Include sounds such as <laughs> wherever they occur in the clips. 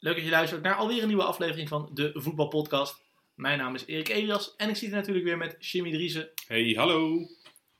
Leuk dat je luistert naar alweer een nieuwe aflevering van de Voetbalpodcast. Mijn naam is Erik Elias en ik zit hier natuurlijk weer met Jimmy Driessen Hey, hallo.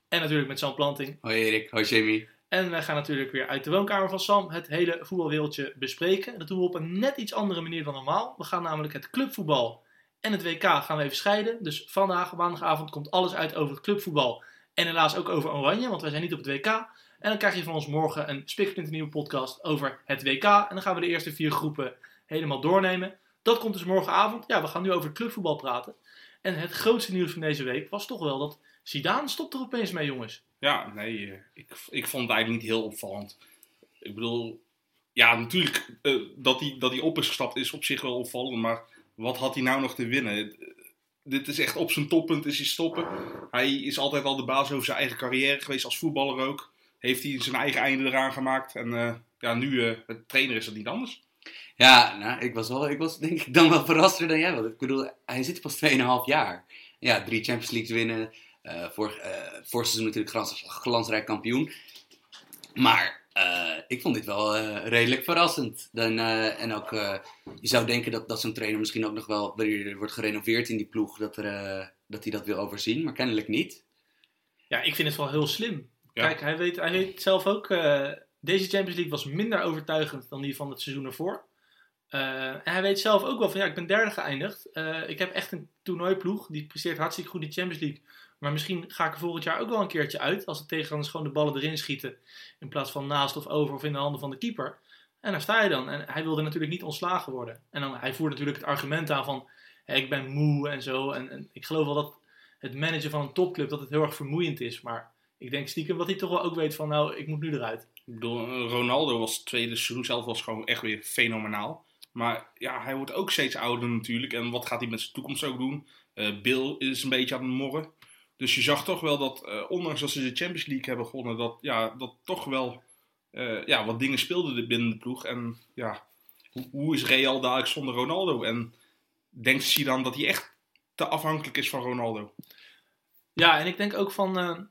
en natuurlijk met Sam Planting. Hoi Erik, hoi Jamie. En wij gaan natuurlijk weer uit de woonkamer van Sam het hele voetbalwereldje bespreken. Dat doen we op een net iets andere manier dan normaal. We gaan namelijk het clubvoetbal en het WK gaan we even scheiden. Dus vandaag, maandagavond, komt alles uit over het clubvoetbal. En helaas ook over Oranje, want wij zijn niet op het WK. En dan krijg je van ons morgen een spiksplinternieuwe podcast over het WK. En dan gaan we de eerste vier groepen helemaal doornemen. Dat komt dus morgenavond. Ja, we gaan nu over clubvoetbal praten. En het grootste nieuws van deze week was toch wel dat Zidane stopt er opeens mee, jongens. Ja, nee, eh, ik, ik vond het eigenlijk niet heel opvallend. Ik bedoel, ja, natuurlijk eh, dat hij dat hij op is gestapt is op zich wel opvallend, maar wat had hij nou nog te winnen? Eh, dit is echt op zijn toppunt is hij stoppen. Hij is altijd al de baas over zijn eigen carrière geweest als voetballer ook. Heeft hij zijn eigen einde eraan gemaakt en ja, nu trainer is het niet anders. Ja, nou, ik was, wel, ik was denk ik dan wel verraster dan jij was. Ik bedoel, hij zit pas 2,5 jaar. Ja, drie Champions Leagues winnen. eh vorig, eh vorig seizoen natuurlijk glans, glansrijk kampioen. Maar eh, ik vond dit wel eh, redelijk verrassend. Dan, eh, en ook, eh, je zou denken dat, dat zo'n trainer misschien ook nog wel, wanneer er wordt gerenoveerd in die ploeg, dat, er, eh, dat hij dat wil overzien. Maar kennelijk niet. Ja, ik vind het wel heel slim. Ja. Kijk, hij weet, hij weet zelf ook. Deze Champions League was minder overtuigend dan die van het seizoen ervoor. Eh, en hij weet zelf ook wel van ja, ik ben derde geëindigd. Eh, ik heb echt een toernooiploeg. Die presteert hartstikke goed in de Champions League. Maar misschien ga ik er volgend jaar ook wel een keertje uit. Als de tegenstanders gewoon de ballen erin schieten. In plaats van naast of over of in de handen van de keeper. En daar sta je dan. En hij wilde natuurlijk niet ontslagen worden. En dan, hij voerde natuurlijk het argument aan van ik ben moe en zo. En, en ik geloof wel dat het managen van een topclub dat het heel erg vermoeiend is. Maar ik denk stiekem dat hij toch wel ook weet van nou, ik moet nu eruit. Ronaldo was tweede seizoen zelf was gewoon echt weer fenomenaal. Maar ja, hij wordt ook steeds ouder natuurlijk. En wat gaat hij met zijn toekomst ook doen? Eh, Bill is een beetje aan het morren. Dus je zag toch wel dat, eh, ondanks dat ze de Champions League hebben gewonnen, dat, ja, dat toch wel eh, ja, wat dingen speelden binnen de ploeg. En ja, hoe, hoe is Real dadelijk zonder Ronaldo? En denkt Zidane dat hij echt te afhankelijk is van Ronaldo? Ja, en ik denk ook van.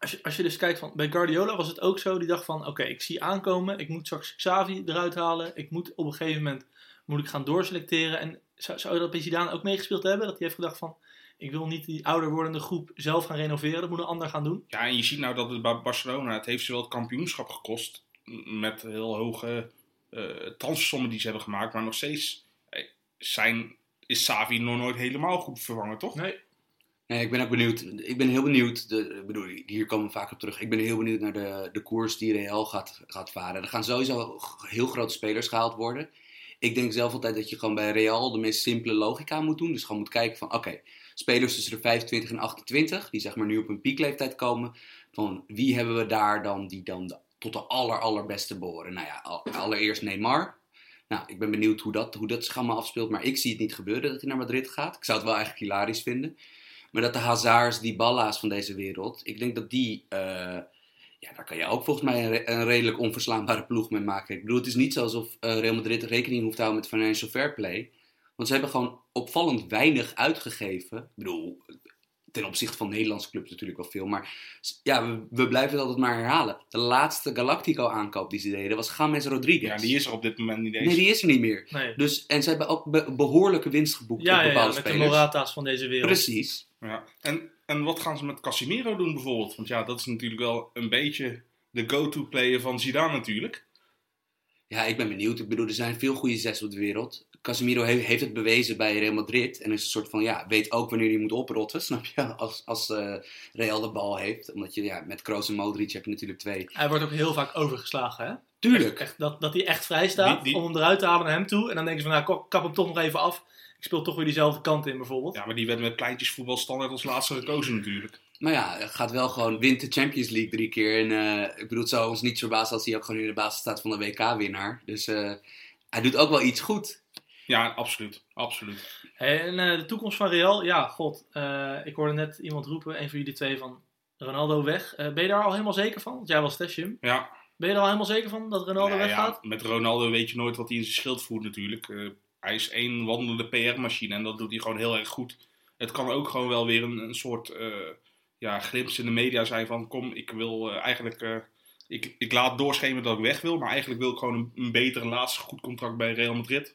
Als, je, als je dus kijkt van. Bij Guardiola was het ook zo. Die dacht van: oké, ik zie aankomen. Ik moet straks Xavi eruit halen. Ik moet op een gegeven moment. Moet ik gaan doorselecteren. En zou, zou dat bij Zidane ook meegespeeld hebben? Dat hij heeft gedacht van. Ik wil niet die ouder wordende groep zelf gaan renoveren. Dat moet een ander gaan doen. Ja, en je ziet nou dat het bij Barcelona, het heeft ze wel het kampioenschap gekost. Met heel hoge eh transfersommen die ze hebben gemaakt. Maar nog steeds eh, zijn, is Savi nog nooit helemaal goed vervangen, toch? Nee. Nee, ik ben ook benieuwd. Ik ben heel benieuwd. De, bedoel, hier komen we vaak op terug. Ik ben heel benieuwd naar de, de koers die Real gaat, gaat varen. Er gaan sowieso heel grote spelers gehaald worden. Ik denk zelf altijd dat je gewoon bij Real de meest simpele logica moet doen. Dus gewoon moet kijken van, oké, spelers tussen de 25 en 28, die zeg maar nu op een piekleeftijd komen. Van wie hebben we daar dan die dan tot de aller, allerbeste behoren? Nou ja, al- allereerst Neymar. Nou, ik ben benieuwd hoe dat, hoe dat allemaal afspeelt. Maar ik zie het niet gebeuren dat hij naar Madrid gaat. Ik zou het wel eigenlijk hilarisch vinden. Maar dat de Hazards, die Balla's van deze wereld, ik denk dat die, eh, ja, daar kan je ook volgens mij een, re- een redelijk onverslaanbare ploeg mee maken. Ik bedoel, het is niet zo alsof eh, Real Madrid rekening hoeft te houden met financial fair play. Want ze hebben gewoon opvallend weinig uitgegeven. Ik bedoel, ten opzichte van Nederlandse clubs natuurlijk wel veel. Maar ja, we, we blijven het altijd maar herhalen. De laatste Galactico-aankoop die ze deden was James Rodriguez. Ja, die is er op dit moment niet eens. Nee, die is er niet meer. Nee. Dus, en ze hebben ook be- behoorlijke winst geboekt Ja, op ja, ja, bepaalde met de. Morata's van deze wereld. Precies. Ja. En, en wat gaan ze met Casemiro doen bijvoorbeeld? Want ja, dat is natuurlijk wel een beetje de go-to player van Zidane natuurlijk. Ja, ik ben benieuwd. Ik bedoel, er zijn veel goede zes op de wereld. Casemiro he- heeft het bewezen bij Real Madrid. En is een soort van, ja, weet ook wanneer hij moet oprotten, <laughs> snap je? Als, als eh, Real de bal heeft. Omdat je, ja, met Kroos en Modric heb je natuurlijk twee. Hij wordt ook heel vaak overgeslagen, hè? Tuurlijk. Echt, dat, dat hij echt vrij staat Die- die- om hem eruit te halen naar hem toe. En dan denken ze van, nou, kap- kap hem toch nog even af. Ik speel toch weer diezelfde kant in, bijvoorbeeld. Ja, maar die werd met kleintjesvoetbal standaard als laatste gekozen natuurlijk. Maar ja, gaat wel gewoon, wint de Champions League drie keer. En eh, ik bedoel, het zou ons niet verbazen als hij ook gewoon in de basis staat van de WK-winnaar. Dus eh, hij doet ook wel iets goed. Ja, absoluut. absoluut. En eh, de toekomst van Real, ja, god. eh, ik hoorde net iemand roepen, een van jullie twee, van Ronaldo weg. Eh, ben je daar al helemaal zeker van? Want jij was Jim. Ja, Ben je er al helemaal zeker van dat Ronaldo Nou ja, weggaat? met Ronaldo weet je nooit wat hij in zijn schild voert natuurlijk. Hij is één wandelende PR-machine en dat doet hij gewoon heel erg goed. Het kan ook gewoon wel weer een, een soort eh ja, in de media zijn van kom, ik wil eh, eigenlijk... eh, ik, ik laat doorschemeren dat ik weg wil, maar eigenlijk wil ik gewoon een, een betere laatste goed contract bij Real Madrid.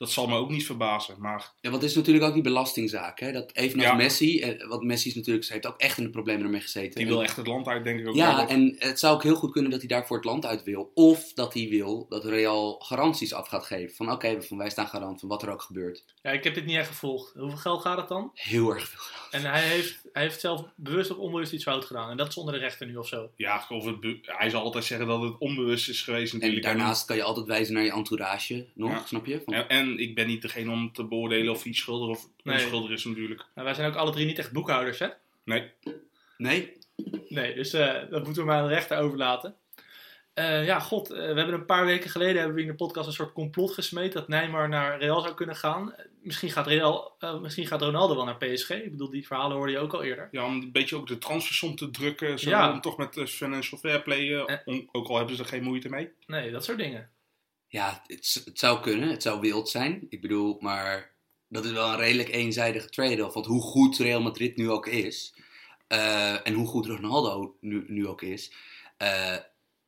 Dat zal me ook niet verbazen, maar Ja, want het is natuurlijk ook die belastingzaak. Hè? Dat evenals Ja. Messi, eh, want Messi is natuurlijk, ze heeft ook echt in de problemen ermee gezeten. die En- wil echt het land uit, denk ik ook. Ja, wel. en het zou ook heel goed kunnen dat hij daarvoor het land uit wil. Of dat hij wil dat Real garanties af gaat geven. Van oké, van wij staan garant van wat er ook gebeurt. Ja, ik heb dit niet echt gevolgd. Hoeveel geld gaat het dan? Heel erg veel geld. En hij heeft, hij heeft zelf bewust of onbewust iets fout gedaan. En dat is onder de rechter nu of zo. Ja, of het hij zal altijd zeggen dat het onbewust is geweest En natuurlijk. daarnaast kan je altijd wijzen naar je entourage nog, Ja. snap je? Van, En, en ik ben niet degene om te beoordelen of hij schuldig of Nee. onschuldig is natuurlijk. Nou, wij zijn ook alle drie niet echt boekhouders, hè? Nee, Nee? Nee, dus eh, dat moeten we maar aan de rechter overlaten. Eh, ja, god, eh, we hebben een paar weken geleden hebben we in de podcast een soort complot gesmeed dat Neymar naar Real zou kunnen gaan. Misschien gaat, Real, eh, misschien gaat Ronaldo wel naar PSG. Ik bedoel, die verhalen hoorde je ook al eerder. ja, om een beetje ook de transfersom te drukken. Zo, Ja. Om toch met financial fair play, ook al hebben ze er geen moeite mee. Nee, dat soort dingen. Ja, het, het zou kunnen. Het zou wild zijn. Ik bedoel, maar dat is wel een redelijk eenzijdige trade-off. Want hoe goed Real Madrid nu ook is. eh, en hoe goed Ronaldo nu, nu ook is. eh,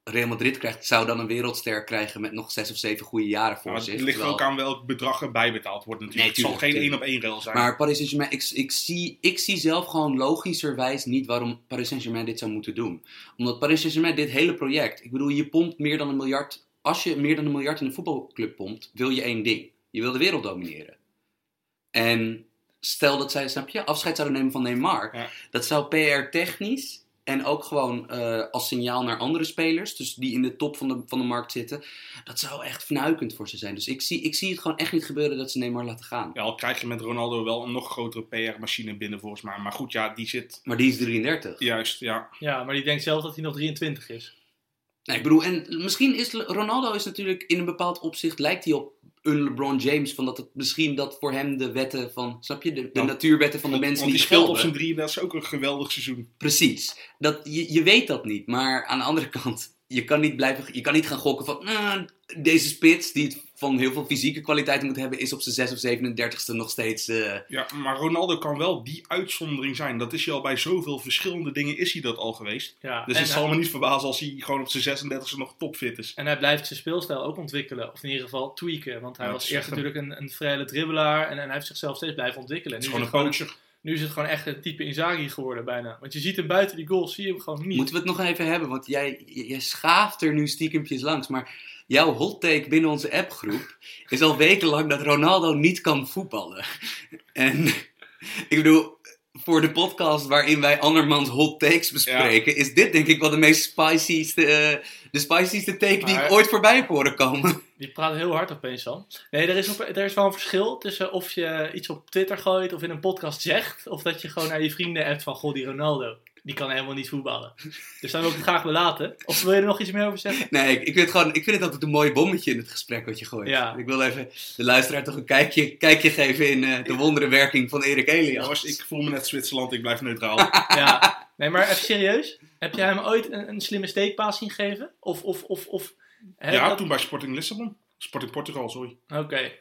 Real Madrid krijgt, zou dan een wereldster krijgen met nog zes of zeven goede jaren voor Maar zich. het ligt terwijl- ook aan welk bedrag er bijbetaald wordt natuurlijk. Nee, het zal geen één op één rail zijn. Maar Paris Saint-Germain, ik, ik, zie, ik zie zelf gewoon logischerwijs niet waarom Paris Saint-Germain dit zou moeten doen. Omdat Paris Saint-Germain dit hele project, ik bedoel, je pompt meer dan een miljard. Als je meer dan een miljard in een voetbalclub pompt, wil je één ding. Je wil de wereld domineren. En stel dat zij, snap je, afscheid zouden nemen van Neymar. Ja. Dat zou PR-technisch en ook gewoon eh, als signaal naar andere spelers, dus die in de top van de, van de markt zitten, dat zou echt fnuikend voor ze zijn. Dus ik zie, ik zie het gewoon echt niet gebeuren dat ze Neymar laten gaan. Ja, al krijg je met Ronaldo wel een nog grotere PR-machine binnen volgens mij. Maar goed, ja, die zit Maar die is 33. juist, ja. Ja, maar die denkt zelf dat hij nog 23 is. Nee, ik bedoel, en misschien is Ronaldo is natuurlijk in een bepaald opzicht lijkt hij op een LeBron James, van dat het misschien dat voor hem de wetten van, snap je, de, natuurwetten van de Want, mensen want niet die speelt op zijn drie, dat is ook een geweldig seizoen. Precies. Dat, je, je weet dat niet, maar aan de andere <laughs> kant, je kan niet, blijven, je kan niet gaan gokken van, nou, deze spits die het van heel veel fysieke kwaliteit moet hebben, is op zijn 6 of 37ste nog steeds... eh, Ja, maar Ronaldo kan wel die uitzondering zijn. Dat is hij al bij zoveel verschillende dingen is hij dat al geweest. Ja, Dus het zal me niet verbazen als hij gewoon op zijn 36e nog topfit is. en hij blijft zijn speelstijl ook ontwikkelen. Of in ieder geval tweaken. Want hij Ja, was eerst natuurlijk een, een vrije dribbelaar. En, en hij heeft zichzelf steeds blijven ontwikkelen. Het is nu, gewoon is een. Nu is het gewoon echt een type Inzaghi geworden bijna. Want je ziet hem buiten die goals, zie je hem gewoon niet. Moeten we het nog even hebben, want jij, jij schaaft er nu stiekempjes langs, maar jouw hot take binnen onze appgroep is al wekenlang dat Ronaldo niet kan voetballen. En ik bedoel, voor de podcast waarin wij andermans hot takes bespreken, is dit denk ik wel de meest spicyste, eh, de spicyste take die ik ooit voorbij heb horen komen. Die praat heel hard opeens dan. Nee, er is, op, er is wel een verschil tussen of je iets op Twitter gooit of in een podcast zegt. Of dat je gewoon naar je vrienden hebt van, goh, die Ronaldo. Die kan helemaal niet voetballen. Dus daar wil ik het graag belaten. Of wil je er nog iets meer over zeggen? Nee, ik, ik, vind het gewoon, ik vind het altijd een mooi bommetje in het gesprek wat je gooit. Ja. Ik wil even de luisteraar toch een kijkje, kijkje geven in eh, de wonderenwerking van Erik Elias. Jongens, ik voel me net Zwitserland, ik blijf neutraal. <laughs> Ja. Nee, maar even serieus. Heb jij hem ooit een, een slimme steekpaas zien geven? Of, of, of, of... ja, dat- toen bij Sporting Lissabon. Sporting Portugal, sorry. Oké.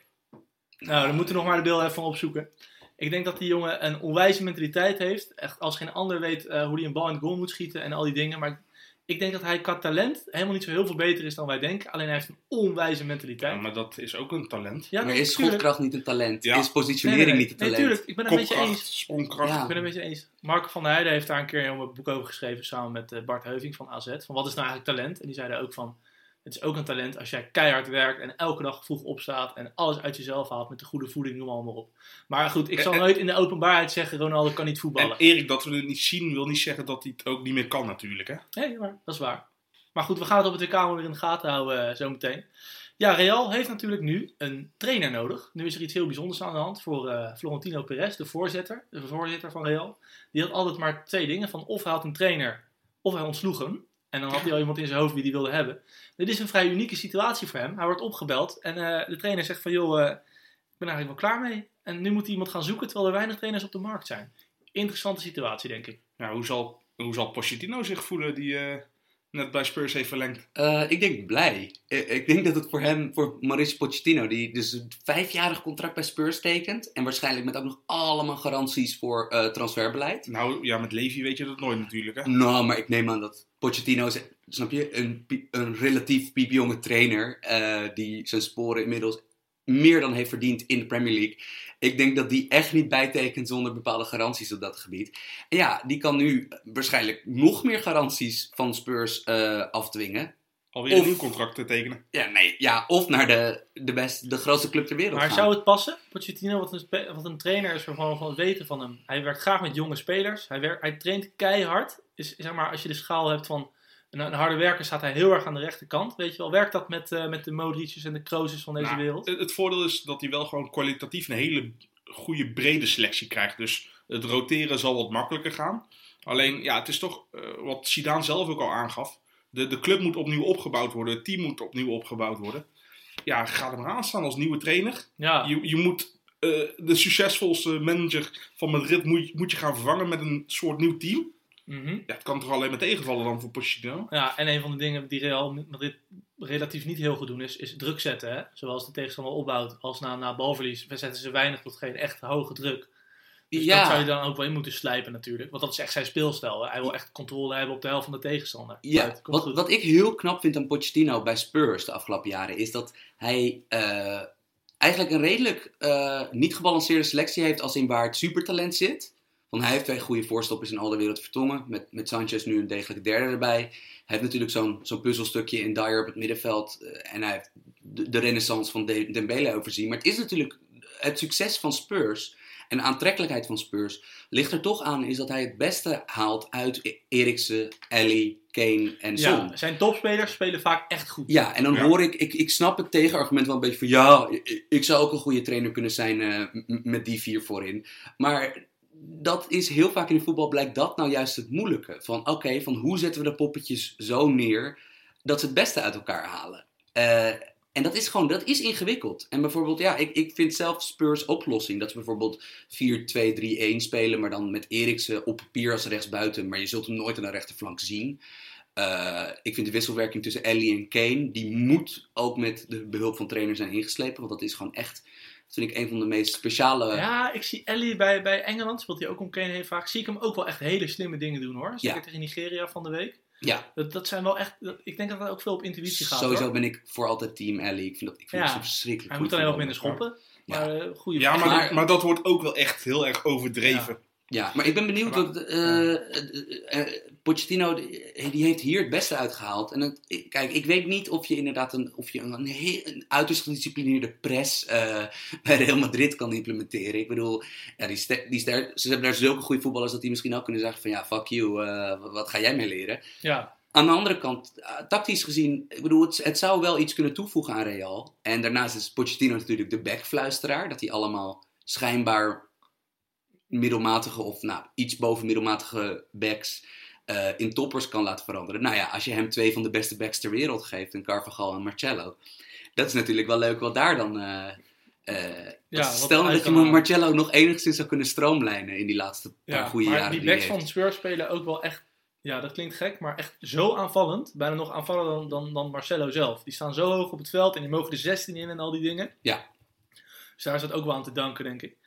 Nou, dan moeten we nog maar de beelden even van opzoeken. Ik denk dat die jongen een onwijze mentaliteit heeft. Echt als geen ander weet eh, hoe hij een bal in het goal moet schieten en al die dingen. Maar ik denk dat hij qua talent helemaal niet zo heel veel beter is dan wij denken. Alleen hij heeft een onwijze Ja, mentaliteit. maar dat is ook een talent. Ja, maar is schotkracht niet een talent? Ja. Is positionering nee, nee. niet een talent? Nee, tuurlijk. Ik ben het een beetje eens. sprongkracht. Ja. Ik ben het een beetje eens. Mark van der Heijden heeft daar een keer een boek over geschreven samen met eh, Bart Heuving van AZ. Van wat is nou eigenlijk talent? En die zeiden ook van, het is ook een talent als jij keihard werkt en elke dag vroeg opstaat en alles uit jezelf haalt met de goede voeding, noem allemaal op. Maar goed, ik zal En- nooit in de openbaarheid zeggen, Ronaldo kan niet En voetballen. Erik, dat we het niet zien, wil niet zeggen dat hij het ook niet meer kan natuurlijk. Hè? Nee, maar dat is waar. Maar goed, we gaan het op het WK weer in de gaten houden uh, zometeen. Ja, Real heeft natuurlijk nu een trainer nodig. Nu is er iets heel bijzonders aan de hand voor uh, Florentino Perez, de voorzitter, de voorzitter van Real. Die had altijd maar twee dingen: van of hij had een trainer, of hij ontsloeg hem. En dan <laughs> had hij al iemand in zijn hoofd wie die wilde hebben. Dit is een vrij unieke situatie voor hem. Hij wordt opgebeld en uh, de trainer zegt van joh, ik ben eigenlijk wel klaar mee. En nu moet hij iemand gaan zoeken terwijl er weinig trainers op de markt zijn. Interessante situatie, denk ik. Ja, hoe zal, hoe zal Pochettino zich voelen die uh, net bij Spurs heeft verlengd? Uh, ik denk blij. Ik, ik, denk dat het voor hem, voor Mauricio Pochettino, die dus een vijfjarig contract bij Spurs tekent. En waarschijnlijk met ook nog allemaal garanties voor uh, transferbeleid. Nou ja, met Levy weet je dat nooit natuurlijk. Hè? Nou, maar ik neem aan dat Pochettino is, snap je, een, een relatief piepjonge trainer. die zijn sporen inmiddels meer dan heeft verdiend in de Premier League. Ik denk dat die echt niet bijtekent zonder bepaalde garanties op dat gebied. En ja, die kan nu waarschijnlijk nog meer garanties van Spurs uh, afdwingen. Alweer een nieuw contract te tekenen. Ja, nee, ja, of naar de, de, best, de grootste club ter wereld Maar gaan. zou het passen? Pochettino, wat een, wat een trainer is waarvan we het weten van hem. Hij werkt graag met jonge spelers. Hij, werkt, hij traint keihard. Is, zeg maar, als je de schaal hebt van een, een, harde werker, staat hij heel erg aan de rechterkant. Weet je wel, werkt dat met, uh, met de Modric's en de Kroos's van deze nou, wereld? Het, het, voordeel is dat hij wel gewoon kwalitatief een hele goede brede selectie krijgt. Dus het roteren zal wat makkelijker gaan. Alleen, ja, het is toch uh, wat Zidane zelf ook al aangaf. De, de club moet opnieuw opgebouwd worden. Het team moet opnieuw opgebouwd worden. Ja, ga er maar aan staan als nieuwe trainer. Ja. Je, je moet uh, de succesvolste manager van Madrid moet, moet je gaan vervangen met een soort nieuw team. Mm -hmm. Ja, het kan toch alleen maar tegenvallen dan voor Pochettino? Ja, en een van de dingen die Real Madrid relatief niet heel goed doen is, is druk zetten. Hè? Zoals de tegenstander opbouwt. Als na, na balverlies zetten ze weinig tot geen echt hoge druk. Dus ja. dat zou je dan ook wel in moeten slijpen natuurlijk. Want dat is echt zijn speelstijl. Hè? Hij wil echt controle hebben op de helft van de tegenstander. Ja, wat, wat ik heel knap vind aan Pochettino bij Spurs de afgelopen jaren... is dat hij uh, eigenlijk een redelijk uh, niet gebalanceerde selectie heeft... als in waar het supertalent zit... Want hij heeft twee goede voorstoppers in alle wereld vertongen. Met, met Sanchez nu een degelijke derde erbij. Hij heeft natuurlijk zo'n zo'n puzzelstukje in Dyer op het middenveld. Uh, en hij heeft de, de renaissance van de, Dembele overzien. Maar het is natuurlijk het succes van Spurs en de aantrekkelijkheid van Spurs ligt er toch aan is dat hij het beste haalt uit Eriksen, Ellie, Kane en Son. Ja, zijn topspelers spelen vaak echt goed. Ja, en dan Ja. hoor ik, ik, ik snap het tegenargument wel een beetje van ja, ik, zou ook een goede trainer kunnen zijn eh, met die vier voorin. Maar dat is heel vaak in het voetbal blijkt dat nou juist het moeilijke. Van oké, van hoe zetten we de poppetjes zo neer dat ze het beste uit elkaar halen. Eh, en dat is gewoon, dat is ingewikkeld. En bijvoorbeeld, ja, ik, ik vind zelf Spurs oplossing. Dat ze bijvoorbeeld 4-2-3-1 spelen, maar dan met Eriksen op papier als rechtsbuiten. Maar je zult hem nooit aan de rechterflank zien. Eh, ik vind de wisselwerking tussen Ellie en Kane, die moet ook met de behulp van trainer zijn ingeslepen. Want dat is gewoon echt, dat vind ik een van de meest speciale... Ja, ik zie Ellie bij, bij Engeland, speelt hij ook om Kane heel vaak. Zie ik hem ook wel echt hele slimme dingen doen hoor. Zeker Ja. tegen Nigeria van de week. Ja, Dat, dat zijn wel echt, dat- ik denk dat dat ook veel op intuïtie gaat. sowieso hoor. ben ik voor altijd team Ellie. Ik vind dat, ik vind Ja. dat verschrikkelijk Hij moet goed alleen wat minder schoppen. Ja. Maar eh, goede Ja, maar, Maar- maar dat wordt ook wel echt heel erg overdreven. Ja, maar ik ben benieuwd. Eh, eh, Pochettino die, die heeft hier het beste uitgehaald. En ik- kijk, ik weet niet of je inderdaad een, of je een, een, heel- een uiterst gedisciplineerde press eh, <laughs> bij Real Madrid kan implementeren. Ik bedoel, ja, die ze hebben daar zulke goede voetballers dat die misschien ook kunnen zeggen van ja, fuck you, eh, wat, ga jij mee leren? Ja, Aan de andere kant, eh, tactisch gezien, ik bedoel, het, het zou wel iets kunnen toevoegen aan Real. En daarnaast is Pochettino natuurlijk de backfluisteraar. Dat hij allemaal schijnbaar middelmatige of nou, iets boven middelmatige backs eh, in toppers kan laten veranderen. Nou ja, als je hem twee van de beste backs ter wereld geeft, een Carvajal en Marcello. Dat is natuurlijk wel leuk wat daar dan... Ja, wat stel uit dat je. Marcello nog enigszins zou kunnen stroomlijnen in die laatste paar goede maar jaren. die die backs heeft. van Spurs spelen ook wel echt, ja dat klinkt gek, maar echt zo aanvallend. Bijna nog aanvallender dan, dan, dan Marcelo zelf. Die staan zo hoog op het veld en die mogen de 16 in en al die dingen. Ja. Dus daar is het ook wel aan te danken, denk ik.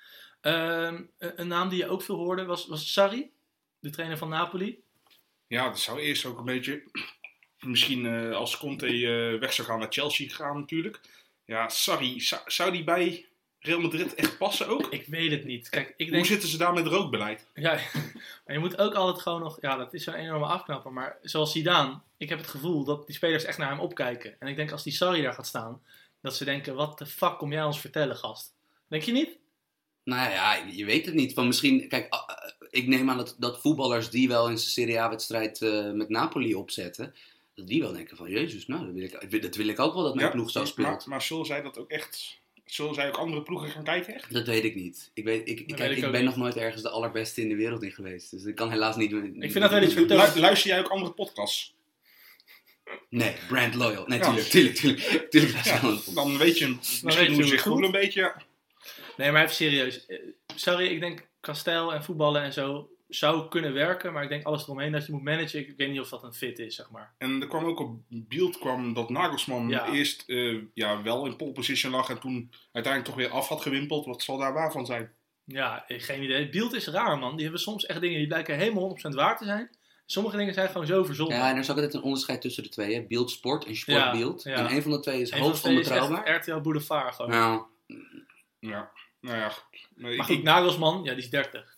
Ehm, een, een naam die je ook veel hoorde was, was Sarri, de trainer van Napoli. Ja, dat zou eerst ook een beetje. <clears throat> Misschien eh, als Conte eh, weg zou gaan naar Chelsea gaan, natuurlijk. Ja, sorry. Zou, zou die bij Real Madrid echt passen ook? Ik weet het niet. Kijk, ik Hoe denk zitten ze daar met rookbeleid? Ja, <laughs> maar je moet ook altijd gewoon nog... Ja, dat is zo'n enorme afknapper. Maar zoals Zidane, ik heb het gevoel dat die spelers echt naar hem opkijken. En ik denk als die Sarri daar gaat staan, dat ze denken, wat de fuck kom jij ons vertellen, gast? Denk je niet? Nou ja, je weet het niet. Van misschien, kijk, ik neem aan dat, dat voetballers die wel in zijn Serie A-wedstrijd eh, met Napoli opzetten, dat die wel denken van, jezus, nou, dat wil ik, dat wil ik ook wel dat mijn Ja, ploeg zo maar, speelt. maar zullen zij dat ook echt... Zullen zij ook andere ploegen gaan kijken echt? Dat weet ik niet. Ik, weet, ik, ik, weet ik ben niet. nog nooit ergens de allerbeste in de wereld in geweest. Dus ik kan helaas niet... Ik vind dat wel iets luister jij ook andere podcasts? Nee, brand loyal. Nee, Ja. tuurlijk, tuurlijk, tuurlijk. tuurlijk Ja, een- dan weet je weet misschien je hoe zich voelt. een beetje. Nee, maar even serieus. Eh, Sorry, ik denk kasteel en voetballen en zo zou kunnen werken. Maar ik denk alles eromheen dat je moet managen. Ik weet niet of dat een fit is, zeg maar. En er kwam ook op beeld kwam dat Nagelsman Ja. eerst eh, ja, wel in pole position lag en toen uiteindelijk toch weer af had gewimpeld. Wat zal daar waar van zijn? Ja, geen idee. Beeld is raar, man. Die hebben soms echt dingen die blijken helemaal 100% waar te zijn. Sommige dingen zijn gewoon zo verzonnen. Ja, en er is ook altijd een onderscheid tussen de twee. Hè? Beeld sport en sportbeeld. Ja, ja. En een van de twee is hoogst onbetrouwbaar. RTL Boulevard gewoon. Nou, Ja, nou ja. goed. Maar ik- Maar goed, ik- Nagelsman, ja, die is 30.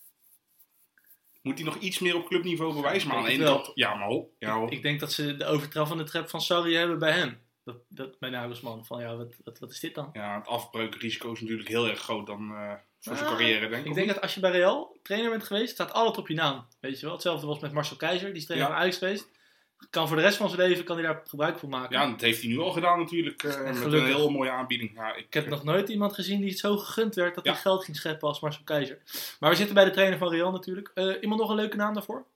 moet hij nog iets meer op clubniveau bewijzen? Ja, maar ja. Ik denk dat ze de overtraf van de trap van Sarri hebben bij hem. Dat, dat, bij Nagelsman. Van ja, wat, wat, wat is dit dan? ja, het afbreukrisico is natuurlijk heel erg groot dan eh, voor zijn Ah, carrière, denk ik. Ik denk dat als je bij Real trainer bent geweest, staat alles op je naam. Weet je wel? Hetzelfde was met Marcel Keizer, die is trainer Ja. van Ajax geweest. Kan voor de rest van zijn leven kan hij daar gebruik van maken. Ja, dat heeft hij nu al gedaan natuurlijk. eh, met een hele mooie aanbieding. Ja, ik, Ik heb nog nooit iemand gezien die het zo gegund werd dat Ja. hij geld ging scheppen als Marcel Keizer. Maar we zitten bij de trainer van Real natuurlijk. Eh, iemand nog een leuke naam daarvoor?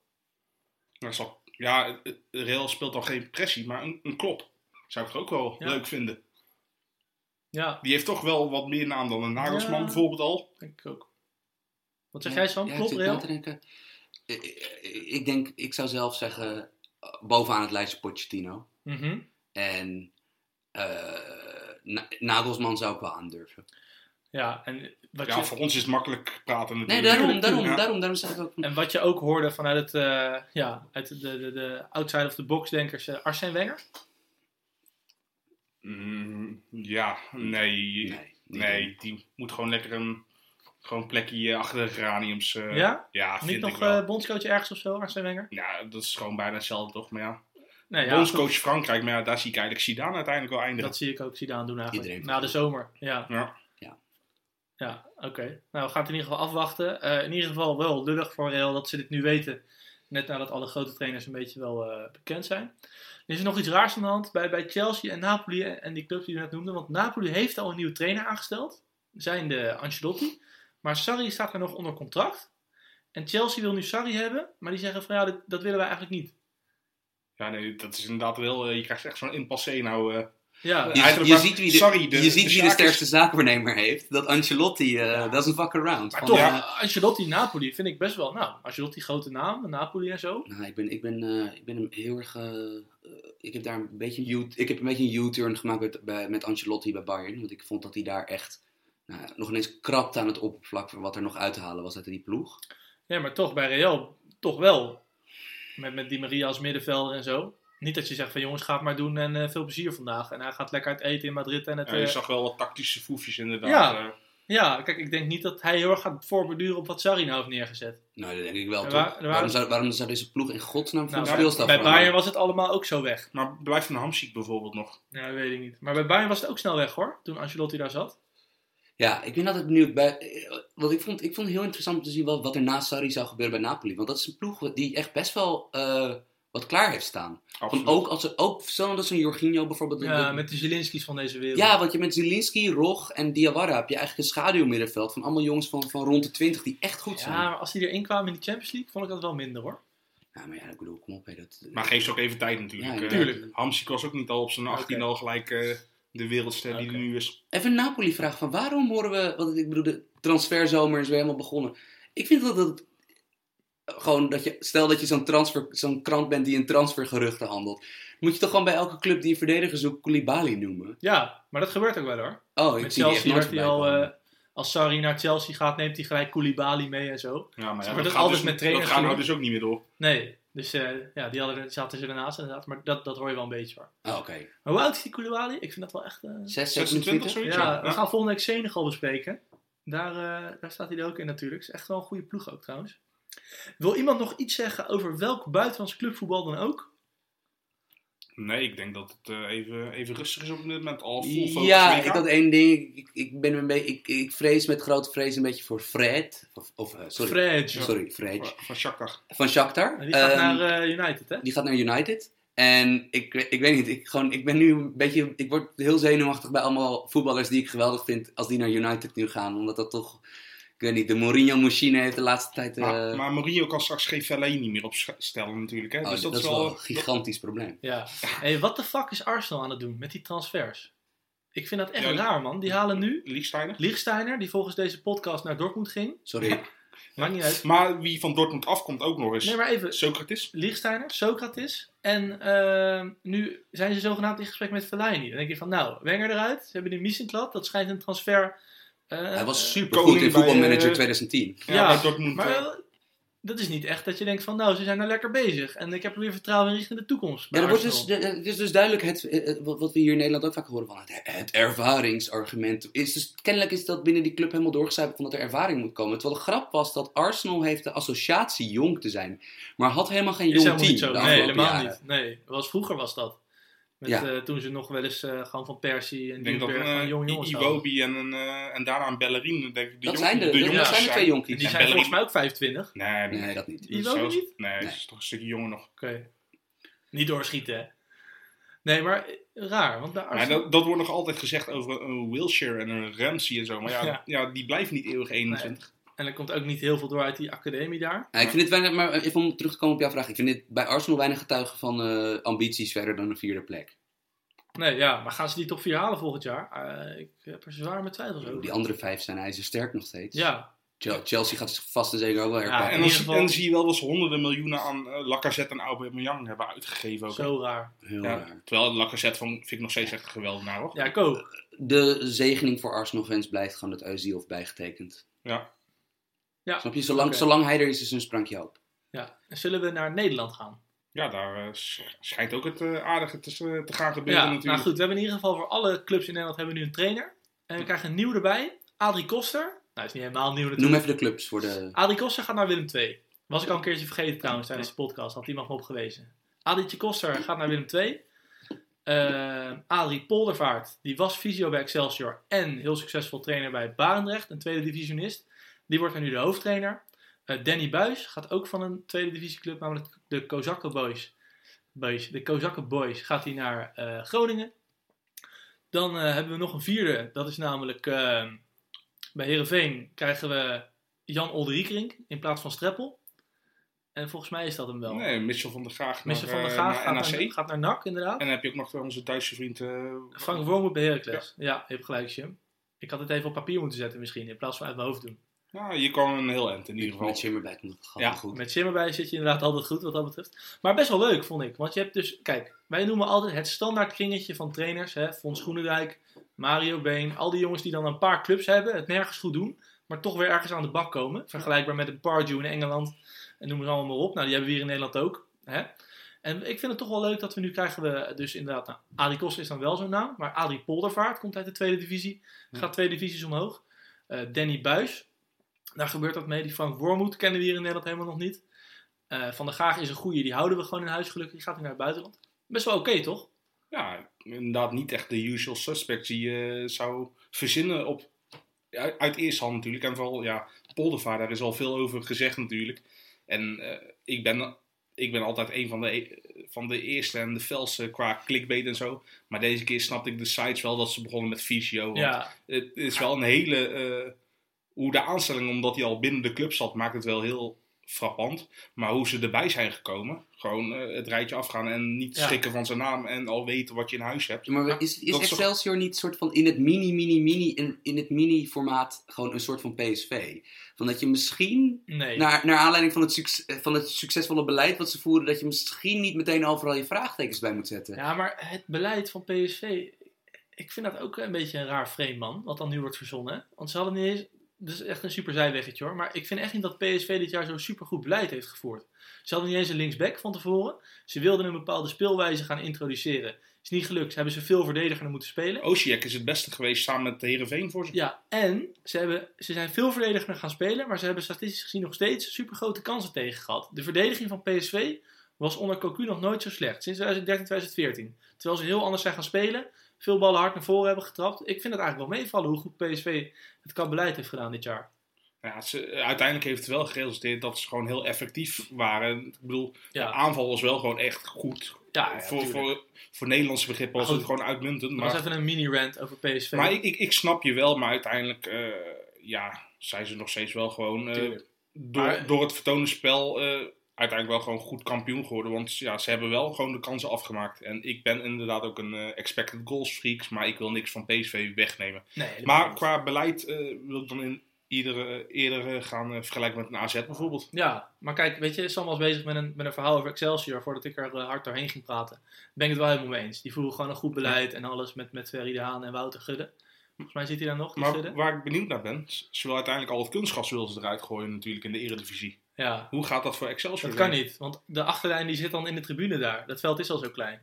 Nou, ja, Real speelt dan geen pressie, maar een, een klop. Zou ik ook wel Ja. leuk vinden. Ja, Die heeft toch wel wat meer naam dan een Nagelsman Ja. bijvoorbeeld al. denk ik ook. Wat zeg jij Sam? Klopt na Real? Ik, ik- ik denk, ik zou zelf zeggen, bovenaan het lijstje Pochettino. Mhm. En eh, Na- Nagelsman zou ik wel aandurven. Ja, en wat, Ja, je, voor ons is het makkelijk praten Nee, natuurlijk. daarom, daarom, Ja. daarom, daarom zeg ik ook... en wat je ook hoorde vanuit het, eh, ja, uit de, de, de outside of the box denkers, uh, Arsène Wenger. Mm, ja, nee. Nee, Nee, die moet gewoon lekker een gewoon plekje achter de geraniums. eh, Ja? Ja, Niet vind nog ik wel. eh, bondscoach ergens of zo, Arsène Wenger? ja, dat is gewoon bijna hetzelfde toch, maar ja. Nee, ja, Bondscoach goed. Frankrijk, maar ja, daar zie ik eigenlijk Zidane uiteindelijk wel eindigen. Dat zie ik ook Zidane doen eigenlijk. Iedereen Na de zomer, ja. Ja. Ja, oké. Nou, we gaan het in ieder geval afwachten. Eh, in ieder geval wel lullig voor Real dat ze dit nu weten. Net nadat alle grote trainers een beetje wel eh, bekend zijn. Er is nog iets raars aan de hand bij, bij Chelsea en Napoli en, en die clubs die je net noemde. Want Napoli heeft al een nieuwe trainer aangesteld. Zijn de Ancelotti. Maar Sarri staat er nog onder contract. En Chelsea wil nu Sarri hebben. Maar die zeggen van ja, dit- dat willen wij eigenlijk niet. ja, nee, dat is inderdaad wel, eh, je krijgt echt zo'n impassé nou. eh. Ja, Ja, Je, Eigenlijk je maar- ziet wie de, sorry, de- je ziet de wie de zaak sterkste zaakwaarnemer heeft. Dat Ancelotti, eh Ja. dat is een fuck around. maar Van, toch, eh, Ancelotti Napoli vind ik best wel. Nou, Ancelotti grote naam, Napoli en zo. Nou, ik ben, ik ben, eh, ik ben hem heel erg. eh, eh, ik heb daar een beetje ik heb een beetje een U-turn gemaakt met, bij, met Ancelotti bij Bayern. Want ik vond dat hij daar echt nou, nog ineens krapt aan het oppervlak van wat er nog uit te halen was uit die ploeg. Ja, maar toch bij Real, toch wel. Met, met Di Maria als middenvelder en zo. Niet dat je zegt van jongens, ga het maar doen en eh, veel plezier vandaag. En hij gaat lekker uit eten in Madrid. En het, Ja, je eh, zag wel wat tactische foefjes inderdaad. Ja. eh. ja, kijk, ik denk niet dat hij heel erg gaat voorbeduren op wat Sarri nou heeft neergezet. Nou, dat denk ik wel toch. waarom, zou, waarom zou deze ploeg in godsnaam van Nou, de bij, speelstaf bij veranderen? Bayern was het allemaal ook zo weg. Maar blijft een Hamsik bijvoorbeeld nog. Ja, dat weet ik niet. Maar bij Bayern was het ook snel weg hoor, toen Ancelotti daar zat. Ja, ik ben altijd benieuwd. Bij, eh, want ik vond, ik vond het heel interessant om te zien wat, wat er na Sarri zou gebeuren bij Napoli. Want dat is een ploeg die echt best wel eh, wat klaar heeft staan. Van Absoluut. ook, als er, ook zo dat zo'n Jorginho bijvoorbeeld. Ja, met de Zelinski's van deze wereld. Ja, want je met Zielinski, Rog en Diawara heb je eigenlijk een schaduwmiddenveld van allemaal jongens van, van rond de 20 die echt goed zijn. Ja, maar als die erin kwamen in de Champions League, vond ik dat wel minder hoor. Ja, maar ja, ik bedoel, kom op. Hè, dat, Maar geef ze ook even tijd natuurlijk. Ja, eh. tuurlijk. Hamsik was ook niet al op zijn 18 Oké. al gelijk eh, de wereldster die er nu is. Even een Napoli-vraag van waarom horen we... Want ik bedoel, de transferzomer is weer helemaal begonnen. Ik vind dat het... Gewoon dat je... Stel dat je zo'n transfer, zo'n krant bent die in transfergeruchten handelt. Moet je toch gewoon bij elke club die een verdediger zoekt Koulibaly noemen? Ja, maar dat gebeurt ook wel hoor. Oh, ik Met zie Chelsea werd hij al, eh, als Sarri naar Chelsea gaat, neemt hij gelijk Koulibaly mee en zo. Ja, maar, ja, dat, dat gaat altijd dus, met trainers dat nou doen. dus ook niet meer door. Nee, dus eh, ja, die hadden, zaten ze ernaast inderdaad. Maar dat, dat hoor je wel een beetje hoor. Oh, Oké. Maar hoe oud is die Koulibaly? Ik vind dat wel echt... eh, 6, 26 26? zoiets? ja, ja. we gaan volgende week Senegal bespreken. Daar, eh, daar staat hij er ook in natuurlijk. Is echt wel een goede ploeg ook trouwens. Wil iemand nog iets zeggen over welk buitenlands clubvoetbal dan ook? Nee, ik denk dat het eh, even, even rustig is op dit moment. Al focus Ja, ik had één ding. Ik, ik, ben een beetje, ik, ik vrees met grote vrees een beetje voor Fred. Of, of eh, sorry, Fred. sorry, Fred. Van, van Shakhtar. Van Shakhtar. Die gaat Ehm, naar eh, United hè? Die gaat naar United. En ik, ik weet niet, ik, gewoon, ik ben nu een beetje, ik word heel zenuwachtig bij allemaal voetballers die ik geweldig vind als die naar United nu gaan. Omdat dat toch, ik weet niet, de Mourinho-machine heeft de laatste tijd... eh, Maar, maar Mourinho kan straks geen Fellaini meer opstellen natuurlijk. Hè? oh, dus dat, dat, is wel een gigantisch probleem. Ja. Hey, wat de fuck is Arsenal aan het doen met die transfers? Ik vind dat echt Ja, raar, man. Die halen nu Liechtensteiner. Lichtsteiner, die volgens deze podcast naar Dortmund ging. Sorry. Maakt niet uit. Maar wie van Dortmund afkomt ook nog eens. Nee, maar even. Socrates. Lichtsteiner, Socrates. En eh, nu zijn ze zogenaamd in gesprek met Fellaini. Dan denk je van, nou, Wenger eruit. Ze hebben nu Missenklad. Dat schijnt een transfer... eh, Hij was eh, super goed in voetbalmanager eh, 2010. Ja, Ja. Maar eh, eh, dat is niet echt dat je denkt van, nou, ze zijn daar lekker bezig. En ik heb er weer vertrouwen in richting de toekomst. Ja, wordt dus, het is dus duidelijk het, eh, wat we hier in Nederland ook vaak horen van het, het ervaringsargument. Is dus, kennelijk is dat binnen die club helemaal doorgecijpeld van dat er ervaring moet komen. Terwijl de grap was dat Arsenal heeft de associatie jong te zijn. Maar had helemaal geen Is jong team niet zo. de Nee, helemaal jaren. niet. Nee, was, vroeger was dat. Met, Ja. eh, toen ze nog wel eens eh, gewoon van Persie en een van jonge uh, jongens. Iwobi en, een, eh, en daarna een Ballerine, denk ik. De Dat jong- zijn de, jongens zijn de twee En jonkies. die En zijn volgens mij ook 25. Nee, nee, Nee, dat niet. Die Iwobi zo- niet? Nee, Nee. dat is toch een stukje jonger nog. Oké. Niet doorschieten, hè? Nee, maar eh, raar. Want dat, dat wordt nog altijd gezegd over een Wilshire en een Ramsey en zo. Maar ja, <laughs> Ja. ja. die blijven niet eeuwig 21. En er komt ook niet heel veel door uit die academie daar. Ja, ik vind het weinig, maar even om terug te komen op jouw vraag. Ik vind dit bij Arsenal weinig getuigen van eh, ambities verder dan een vierde plek. Nee, ja. Maar gaan ze die top 4 halen volgend jaar? Eh, ik heb er zwaar met twijfels over. Die andere vijf zijn ijzersterk nog steeds. Ja. Chel- Chelsea gaat zich vast en zeker ook wel Ja, herpakken. En in dan, ieder zie- geval- en dan zie je wel dat ze honderden miljoenen aan uh, Lacazette en Aubameyang hebben uitgegeven. Ook. Zo raar. Heel ja, raar. terwijl Lacazette van, vind ik nog steeds echt geweldig naar, hoor. Ja, ik ook. De zegening voor Arsenal-fans blijft gewoon dat Özil heeft bijgetekend. Ja. Ja. Snap je? Zolang, zolang hij er is, is er een sprankje hoop. Ja. En zullen we naar Nederland gaan? Ja, daar eh, sch- schijnt ook het eh, aardige te, te gaan gebeuren Ja, natuurlijk. nou goed. We hebben in ieder geval voor alle clubs in Nederland hebben we nu een trainer. En we krijgen een nieuw erbij. Adrie Koster. Nou, is niet helemaal nieuw natuurlijk. Noem even de clubs voor de... Adrie Koster gaat naar Willem II. Was ik al een keertje vergeten trouwens tijdens de podcast. Had iemand me op gewezen. Adrietje Koster gaat naar Willem II. Eh Adrie Poldervaart, die was fysio bij Excelsior en heel succesvol trainer bij Barendrecht, een tweede divisionist. Die wordt er nu de hoofdtrainer. Eh, Danny Buis gaat ook van een tweede divisieclub, namelijk de Kozakken Boys. Boys. De Kozakken Boys gaat hij naar eh, Groningen. Dan eh, hebben we nog een vierde, dat is namelijk eh, bij Herenveen krijgen we Jan Olderiekerink in plaats van Streppel. En volgens mij is dat hem wel. Nee, Mitchell van der Graag naar, van der Graag naar gaat NAC. naar, gaat naar NAC, inderdaad. En dan heb je ook nog onze Duitse vriend... Frank Wormoed bij Heracles. Ja. je hebt gelijk, Jim. Ik had het even op papier moeten zetten misschien, in plaats van uit mijn hoofd doen. Ja, je kan een heel eind in ieder geval. Met Schimmerbij komt het gewoon Ja, goed. Met Jim erbij zit je inderdaad altijd goed wat dat betreft. Maar best wel leuk, vond ik. Want je hebt dus, kijk, wij noemen altijd het standaard kringetje van trainers. Hè? Fons Groenendijk, Mario Been. Al die jongens die dan een paar clubs hebben, het nergens goed doen. Maar toch weer ergens aan de bak komen. Vergelijkbaar met een Pardew in Engeland. En noem het allemaal maar op. Nou, die hebben we hier in Nederland ook. Hè? En ik vind het toch wel leuk dat we nu krijgen we dus inderdaad... Nou, Adrie Koster is dan wel zo'n naam. Maar Adrie Poldervaart komt uit de tweede divisie. Gaat twee divisies omhoog. Eh, Danny Buis. Daar gebeurt dat mee. Die Frank Wormoed kennen we hier in Nederland helemaal nog niet. Eh, Van der Gaag is een goeie. Die houden we gewoon in huis gelukkig. Die gaat nu naar het buitenland. Best wel oké, toch? Ja, inderdaad niet echt de usual suspects die je zou verzinnen op... Uit, uit eerste hand natuurlijk. En vooral, ja, Poldervaart, daar is al veel over gezegd natuurlijk. En eh, ik, ben, ik ben altijd een van de, e- van de eerste en de felste qua clickbait en zo. Maar deze keer snapte ik de sites wel dat ze begonnen met Visio. Want Ja. het is wel een hele... eh, hoe de aanstelling, omdat hij al binnen de club zat, maakt het wel heel frappant. Maar hoe ze erbij zijn gekomen, gewoon eh, het rijtje afgaan en niet Ja. schrikken van zijn naam en al weten wat je in huis hebt. Ja, maar is, is toch- Excelsior niet soort van in het mini, mini, mini, in, in het mini formaat gewoon een soort van PSV? Van dat je misschien, Nee. naar, naar aanleiding van het, succes, van het succesvolle beleid wat ze voeren, dat je misschien niet meteen overal je vraagtekens bij moet zetten. Ja, maar het beleid van PSV... Ik vind dat ook een beetje een raar frame, man. Wat dan nu wordt verzonnen. Want ze hadden niet eens... Dat is echt een super zijweggetje, hoor. Maar ik vind echt niet dat PSV dit jaar zo super goed beleid heeft gevoerd. Ze hadden niet eens een linksback van tevoren. Ze wilden een bepaalde speelwijze gaan introduceren. Is niet gelukt. Ze hebben ze veel verdedigender moeten spelen. Osijek is het beste geweest samen met de Heerenveen voor ze. Ja, en ze, hebben, ze zijn veel verdedigender gaan spelen, maar ze hebben statistisch gezien nog steeds super grote kansen tegen gehad. De verdediging van PSV was onder Cocu nog nooit zo slecht, sinds 2013, 2014. Terwijl ze heel anders zijn gaan spelen, veel ballen hard naar voren hebben getrapt. Ik vind het eigenlijk wel meevallen hoe goed PSV het qua beleid heeft gedaan dit jaar. Ja, ze, uiteindelijk heeft het wel geresulteerd dat ze gewoon heel effectief waren. Ik bedoel, Ja. de aanval was wel gewoon echt goed. Ja, ja, voor, voor, voor Nederlandse begrippen was Maar het gewoon uitmuntend. Dat was Maar, even een mini-rant over PSV. maar ik, ik, ik snap je wel, maar uiteindelijk eh, ja, zijn ze nog steeds wel gewoon eh, door, Maar- door het vertonen spel eh, uiteindelijk wel gewoon goed kampioen geworden. Want ja, ze hebben wel gewoon de kansen afgemaakt. En ik ben inderdaad ook een eh, expected goals freak, maar ik wil niks van PSV wegnemen. nee, Maar niet. qua beleid eh, wil ik dan in iedere, eerder gaan eh, vergelijken met een AZ bijvoorbeeld. Ja, maar kijk, weet je, Sam was bezig met een, met een verhaal over Excelsior voordat ik er hard doorheen ging praten. Ben ik het wel helemaal mee eens. Die voeren gewoon een goed beleid en alles met, met Ferry de Haan en Wouter Gudde. Volgens mij zit hij daar nog, Maar waar ik benieuwd naar ben, ze willen uiteindelijk al het kunstgas willen ze eruit gooien natuurlijk in de eredivisie. Ja, Hoe gaat dat voor Excelsior? dat kan niet, want de achterlijn die zit dan in de tribune daar. Dat veld is al zo klein.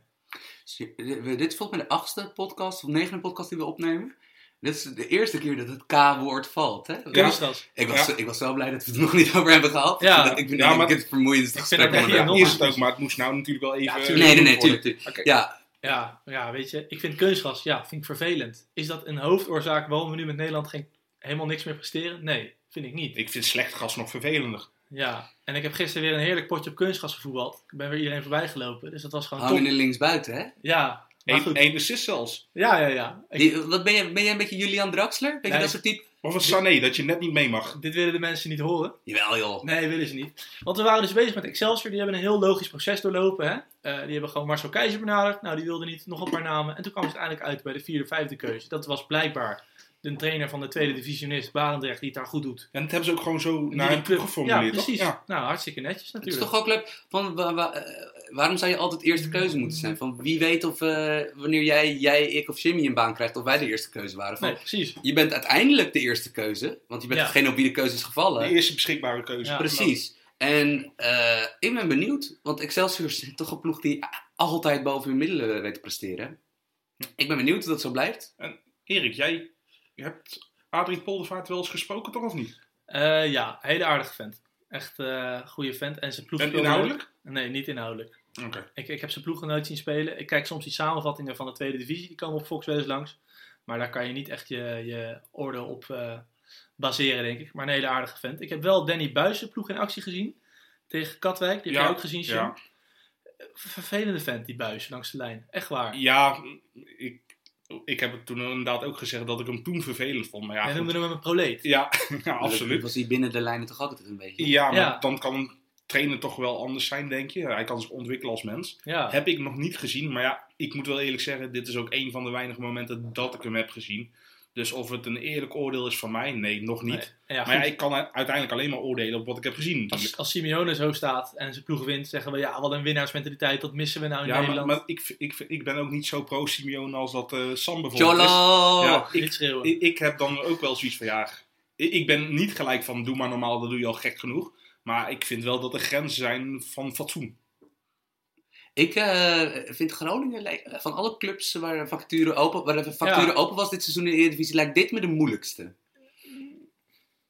Dit is volgens mij de achtste podcast of negende podcast die we opnemen. Dit is de eerste keer dat het K-woord valt. Hè? Kunstgras. Ik, was, Ja. ik was zo blij dat we het nog niet over hebben gehad. Ja. Ik vind, ik vind Ja, ik maar- vind het vermoeiendste Ik vind gesprek hier Ja, nog- is het ook, maar het moest nou natuurlijk wel even... Ja, tuurlijk. Nee, nee, nee, tuurlijk. tuurlijk. Ja, Ja, ja, weet je, ik vind kunstgras, ja, vind ik vervelend. Is dat een hoofdoorzaak waarom we nu met Nederland geen, helemaal niks meer presteren? Nee, vind ik niet. Ik vind slecht gas nog vervelender. Ja, en ik heb gisteren weer een heerlijk potje op kunstgras gevoetbald. Ik ben weer iedereen voorbij gelopen, dus dat was gewoon hangen top. in linksbuiten, hè? Ja, Eén één assist zelfs. Ja, ja, ja. Ik- Die- wat ben, je, ben jij een beetje Julian Draxler? Ben je Nee. dat soort type? Of een Sané, dat je net niet mee mag. dit willen de mensen niet horen. Jawel, joh. Nee, willen ze niet. Want we waren dus bezig met Excelsior. Die hebben een heel logisch proces doorlopen. Hè? Eh, die hebben gewoon Marcel Keizer benaderd. Nou, die wilde niet. Nog een paar namen. En toen kwam ze uiteindelijk uit bij de vierde, vijfde keuze. Dat was blijkbaar de trainer van de tweede divisionist, Barendrecht, die het daar goed doet. En dat hebben ze ook gewoon zo Die naar hem club- geformuleerd, Ja, precies. Ja. Nou, hartstikke netjes Het is natuurlijk. toch ook leuk. Van, wa- wa- eh, waarom zou je altijd eerste keuze moeten zijn? Van wie weet of eh, wanneer jij, jij, ik of Jimmy een baan krijgt, of wij de eerste keuze waren. Van, Nee, precies. Je bent uiteindelijk de eerste keuze, want je bent Ja. degene op wie de keuze is gevallen. De eerste beschikbare keuze. Ja. Precies. En eh, ik ben benieuwd, want Excelsior is toch een ploeg die altijd boven hun middelen weet te presteren. Ik ben benieuwd of dat zo blijft. Erik, jij je hebt Adrie Poldervaart wel eens gesproken, toch of niet? Eh, ja, hele aardige vent. Echt eh goede vent. En zijn ploeg En inhoudelijk? Nee, niet inhoudelijk. Oké. Ik, ik heb zijn ploegen nooit zien spelen. Ik kijk soms die samenvattingen van de tweede divisie. Die komen op Fox wel eens langs. Maar daar kan je niet echt je, je oordeel op eh, baseren, denk ik. Maar een hele aardige vent. Ik heb wel Danny Buijs ploeg in actie gezien. Tegen Katwijk. Die heb Ja, je ook gezien, Sean. Ja, Ver- Vervelende vent, die Buijs langs de lijn. Echt waar. ja ik, ik heb het toen inderdaad ook gezegd dat ik hem toen vervelend vond. Maar ja, Jij noemde hem een proleet. ja, <laughs> absoluut. was hij binnen de lijnen toch altijd een beetje. Ja, maar Ja. dan kan een trainer toch wel anders zijn, denk je. Hij kan zich ontwikkelen als mens. Ja. Heb ik nog niet gezien, maar ja, ik moet wel eerlijk zeggen, dit is ook een van de weinige momenten dat ik hem heb gezien. Dus of het een eerlijk oordeel is van mij, nee, nog niet. Nee. Ja, maar ja, ik kan uiteindelijk alleen maar oordelen op wat ik heb gezien natuurlijk. als, als Simeone zo staat en zijn ploeg wint, zeggen we ja, wat een winnaarsmentaliteit. Dat missen we nou in Ja, maar, Nederland. maar ik, ik, ik ben ook niet zo pro-Simeone als dat eh, Sam bijvoorbeeld is. Ja, Niet ik, schreeuwen. ik, ik heb dan ook wel zoiets van, ja, ik, ik ben niet gelijk van doe maar normaal, dat doe je al gek genoeg. Maar ik vind wel dat er grenzen zijn van fatsoen. Ik eh, vind Groningen, li- van alle clubs waar facturen open, waar de facturen Ja. open was dit seizoen in de Eredivisie, lijkt dit me de moeilijkste.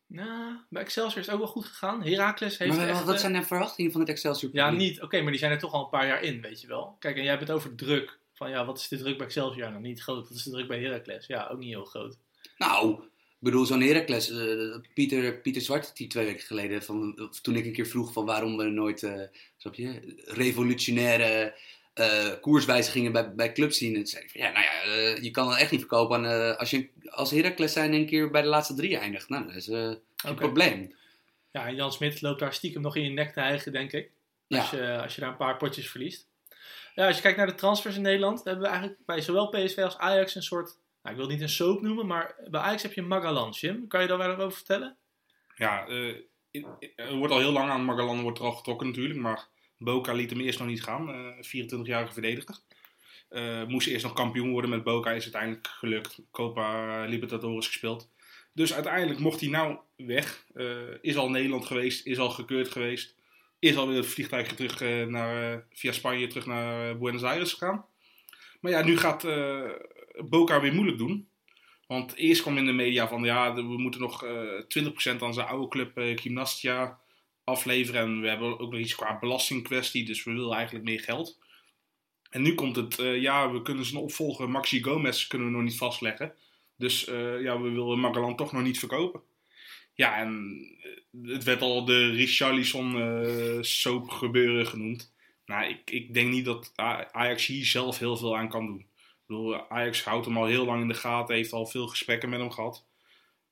Nou, bij Excelsior is het ook wel goed gegaan. Heracles heeft Maar echt... wat eh, zijn de verwachtingen van het Excelsior Ja, niet. Oké, maar die zijn er toch al een paar jaar in, weet je wel. Kijk, en jij hebt het over druk. Van ja, wat is de druk bij Excelsior? Nou, niet groot. Wat is de druk bij Heracles? Ja, ook niet heel groot. Nou, ik bedoel, zo'n Heracles, eh, Pieter, Pieter Zwart, die twee weken geleden, van, toen ik een keer vroeg van waarom we nooit, snap je, revolutionaire eh, koerswijzigingen bij, bij clubs zien. En zei van, ja, nou ja, je kan het echt niet verkopen aan, als je als Heracles zijn een keer bij de laatste drie eindigt. Nou, dat is Oké. probleem. Ja, en Jan Smit loopt daar stiekem nog in je nek te hijgen, denk ik. Ja. Als, je, als je daar een paar potjes verliest. Ja, als je kijkt naar de transfers in Nederland, hebben we eigenlijk bij zowel PSV als Ajax een soort... Nou, ik wil niet een soap noemen, maar bij Ajax heb je Magalan, Jim. Kan je daar wat over vertellen? Ja, eh, er wordt al heel lang aan Magalan wordt er al getrokken natuurlijk, maar Boca liet hem eerst nog niet gaan. eh 24-jarige verdediger. Eh, moest eerst nog kampioen worden met Boca, is uiteindelijk gelukt. Copa Libertadores gespeeld. Dus uiteindelijk mocht hij nou weg. Eh, is al Nederland geweest, is al gekeurd geweest. Is al weer het vliegtuigje terug eh, naar, eh, via Spanje terug naar eh, Buenos Aires gegaan. Maar ja, nu gaat eh, Boca weer moeilijk doen. Want eerst kwam in de media van ja, we moeten nog eh 20% aan zijn oude club eh, Gymnastia afleveren. En we hebben ook nog iets qua belastingkwestie, dus we willen eigenlijk meer geld. En nu komt het, ja, we kunnen zijn opvolger Maxi Gomez kunnen we nog niet vastleggen. Dus ja, we willen Magalan toch nog niet verkopen. Ja, en het werd al de Richarlison soap gebeuren genoemd. Nou, ik, ik denk niet dat Ajax hier zelf heel veel aan kan doen. Ik bedoel, Ajax houdt hem al heel lang in de gaten, heeft al veel gesprekken met hem gehad.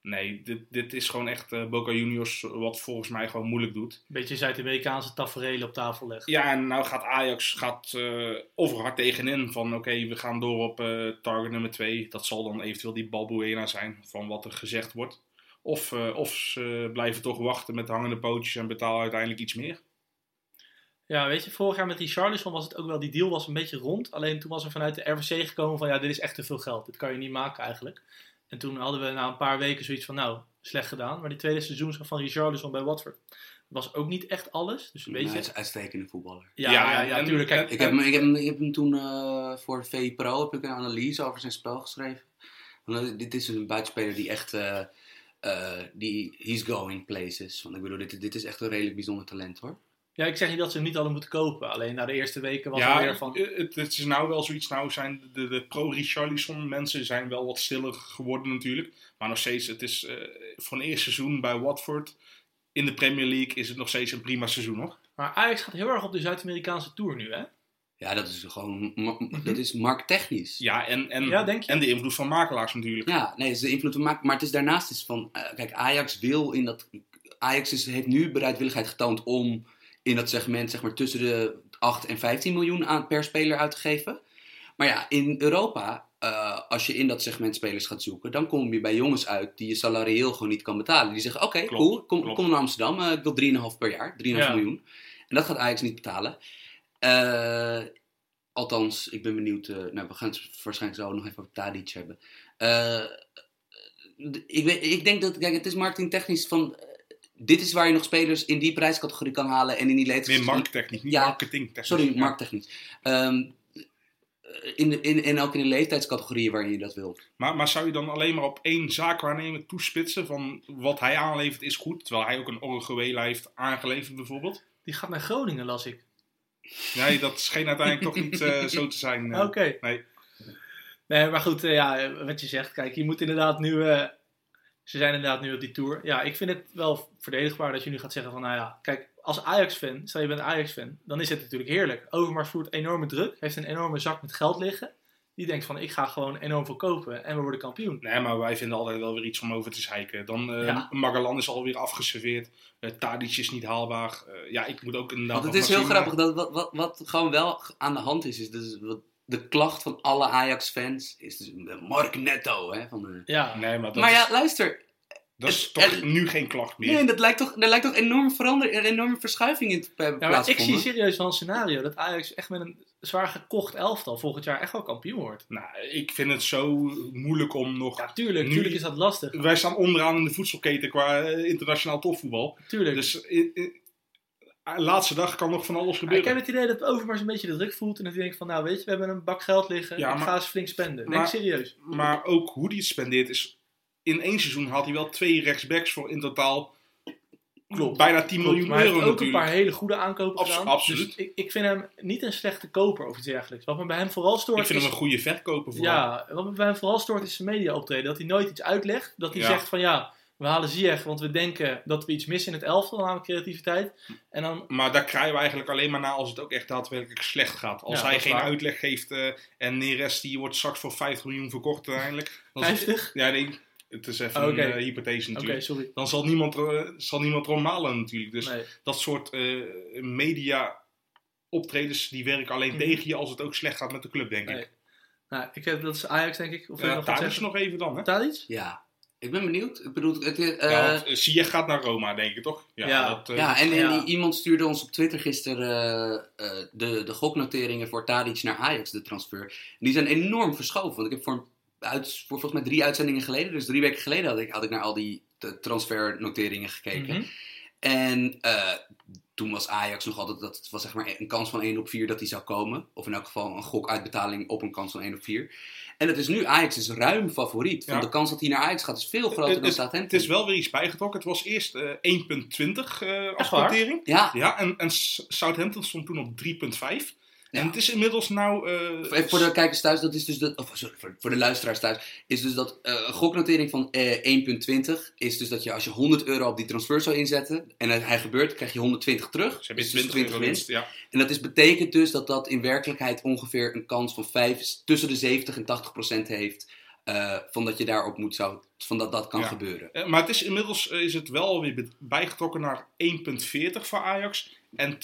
Nee, dit, dit is gewoon echt eh, Boca Juniors wat volgens mij gewoon moeilijk doet. Een beetje Zuid-Amerikaanse tafereelen op tafel leggen. Ja, en nou gaat Ajax gaat, eh overhard tegenin van oké, we gaan door op eh, target nummer 2. Dat zal dan eventueel die Balbuena zijn van wat er gezegd wordt. Of, of ze blijven toch wachten met hangende pootjes en betalen uiteindelijk iets meer. Ja, weet je, vorig jaar met Richarlison was het ook wel, die deal was een beetje rond. Alleen toen was er vanuit de RVC gekomen van, ja, dit is echt te veel geld. Dit kan je niet maken eigenlijk. En toen hadden we na een paar weken zoiets van, nou, slecht gedaan. Maar die tweede seizoensdag van Richarlison bij Watford was ook niet echt alles. Dus weet Hij je, is een uitstekende voetballer. ja, Ja, ja, natuurlijk. Kijk, Ik heb, hem- ik heb, ik heb hem toen eh, voor VI Pro heb ik een analyse over zijn spel geschreven. Want, eh, dit is een buitenspeler die echt, eh, eh, die, he's going places. Want ik bedoel, dit, dit is echt een redelijk bijzonder talent hoor. Ja, ik zeg niet dat ze hem niet hadden moeten kopen. Alleen na de eerste weken was ja, er weer van, eh, het, het is nou wel zoiets. Nou zijn de, de pro-Richarlison mensen zijn wel wat stiller geworden natuurlijk. Maar nog steeds, het is eh, voor een eerste seizoen bij Watford in de Premier League is het nog steeds een prima seizoen hoor. Maar Ajax gaat heel erg op de Zuid-Amerikaanse Tour nu, hè? Ja, dat is gewoon, dat is markttechnisch. Ja, en, en, Ja, denk je? en de invloed van makelaars natuurlijk. Ja, nee, het is de invloed van maken. Maar het is daarnaast is van, eh, kijk, Ajax wil in dat, Ajax is, heeft nu bereidwilligheid getoond om in dat segment zeg maar tussen de 8 en 15 miljoen aan per speler uit te geven. Maar ja, in Europa, eh, als je in dat segment spelers gaat zoeken, dan kom je bij jongens uit die je salarieel gewoon niet kan betalen. Die zeggen, oké, cool, kom, klopt. kom naar Amsterdam, eh, ik wil 3,5 per jaar, 3,5 Ja. miljoen. En dat gaat Ajax niet betalen. Eh, althans, ik ben benieuwd, nou, we gaan het waarschijnlijk zo nog even over Tadic hebben. Ik, weet, ik denk dat, kijk, het is marketingtechnisch van, dit is waar je nog spelers in die prijscategorie kan halen en in die leeftijds... Meer markettechnisch, niet Ja, marketingtechnisch. Sorry, Ja. markettechnisch. Ehm, in, de, in, en ook in de leeftijdscategorieën waarin je dat wilt. Maar, maar zou je dan alleen maar op één zaakwaarnemer toespitsen van wat hij aanlevert is goed, terwijl hij ook een Orguela heeft aangeleverd bijvoorbeeld? Die gaat naar Groningen, las ik. Nee, dat scheen uiteindelijk toch niet eh, <laughs> zo te zijn. eh. Oké. Nee. Nee, maar goed, eh, ja, wat je zegt. Kijk, je moet inderdaad nu... ze zijn inderdaad nu op die tour. Ja, ik vind het wel verdedigbaar dat je nu gaat zeggen van... Nou ja, kijk, als Ajax-fan, stel je bent een Ajax-fan... dan is het natuurlijk heerlijk. Overmars voert enorme druk. Heeft een enorme zak met geld liggen. Die denkt van, ik ga gewoon enorm veel kopen en we worden kampioen. Nee, maar wij vinden altijd wel weer iets om over te zeiken. Dan eh Ja. Magalan is alweer afgeserveerd. Eh Tadic is niet haalbaar. Eh, ja, ik moet ook inderdaad Want het is heel grappig, dat wat, wat, wat gewoon wel aan de hand is, is dus wat de klacht van alle Ajax-fans is dus Mark Netto. Hè, van de... Ja, eh, Nee, maar dat Maar is, ja, luister, dat is toch nu geen klacht meer. nee, dat lijkt toch, er lijkt toch enorm verander, een enorme verschuiving in te hebben ja maar ik zie serieus wel een scenario... dat Ajax echt met een zwaar gekocht elftal... volgend jaar echt wel kampioen wordt. Nou, ik vind het zo moeilijk om nog... Ja, tuurlijk. Nu- tuurlijk is dat lastig. Wij staan onderaan in de voedselketen qua eh, internationaal topvoetbal. Tuurlijk. Dus i- i- laatste dag kan nog van alles Maar ik gebeuren. heb het idee dat Overmars een beetje de druk voelt. En dat hij denkt van, nou weet je, we hebben een bak geld liggen. Ja, ik maar- ga eens flink spenden. Denk maar- serieus. Maar ook hoe hij het spendeert is... In één seizoen had hij wel twee rechtsbacks voor in totaal Klopt. bijna 10 Klopt, miljoen euro heeft ook natuurlijk. een paar hele goede aankopen Abs- gedaan. absoluut. Dus ik, ik vind hem niet een slechte koper of iets dergelijks. Wat me bij hem vooral stoort Ik vind is... hem een goede verkoper vooral. ja, wat me bij hem vooral stoort is zijn media optreden. Dat hij nooit iets uitlegt. Dat hij Ja. zegt van ja, we halen Ziyech want we denken dat we iets missen in het elftal. Namelijk creativiteit. En dan... Maar daar krijgen we eigenlijk alleen maar na als het ook echt daadwerkelijk slecht gaat. Als Ja, hij geen waar. uitleg geeft eh, en Neres die wordt straks voor 50 miljoen verkocht uiteindelijk. Dan is het- 50? ja, nee, het is even Oh, een eh, hypothese Oké, natuurlijk. sorry. Dan zal niemand, er- zal niemand erom malen natuurlijk. Dus Nee. dat soort eh, media optredens die werken alleen Mhm. tegen je als het ook slecht gaat met de club, denk Nee. ik. Nou, ik heb, dat is Ajax denk ik. Of wil je Ja, nog nog even dan, hè? Tadic? Ja, ik ben benieuwd. Ik bedoel, het, eh, ja, want, eh, Ziyech gaat naar Roma, denk ik, toch? Ja. dat, eh, ja, en, ja. iemand stuurde ons op Twitter gisteren eh, eh, de, de goknoteringen voor Tadic naar Ajax, de transfer. Die zijn enorm verschoven. Want ik heb voor, uit, voor volgens mij drie uitzendingen geleden, dus drie weken geleden, had ik, had ik naar al die eh, transfernoteringen gekeken. Mhm. En eh, toen was Ajax nog altijd, dat het was zeg maar een kans van 1 op 4 dat hij zou komen. Of in elk geval een gokuitbetaling op een kans van 1 op 4. En het is nu, Ajax is ruim favoriet. Want Ja. de kans dat hij naar Ajax gaat is veel groter Het- dan Southampton. Het is wel weer iets bijgetrokken. Het was eerst eh 1,20 eh als. Ja, Ja, en, en Southampton stond toen op 3,5. Ja. En het is inmiddels nou... Even voor de kijkers thuis, dat is dus de, of sorry, voor, de luisteraars thuis, is dus dat eh, een goknotering van eh, 1,20 is dus dat je als je 100 euro op die transfer zou inzetten en hij, gebeurt, krijg je 120 terug. Ze hebben dus 20 euro winst. Ja. En dat is, betekent dus dat dat in werkelijkheid ongeveer een kans van 5, tussen de 70 en 80 procent heeft van dat je daarop moet zou, van dat dat kan Ja. gebeuren. Maar het is inmiddels is het wel weer bijgetrokken naar 1,40 voor Ajax en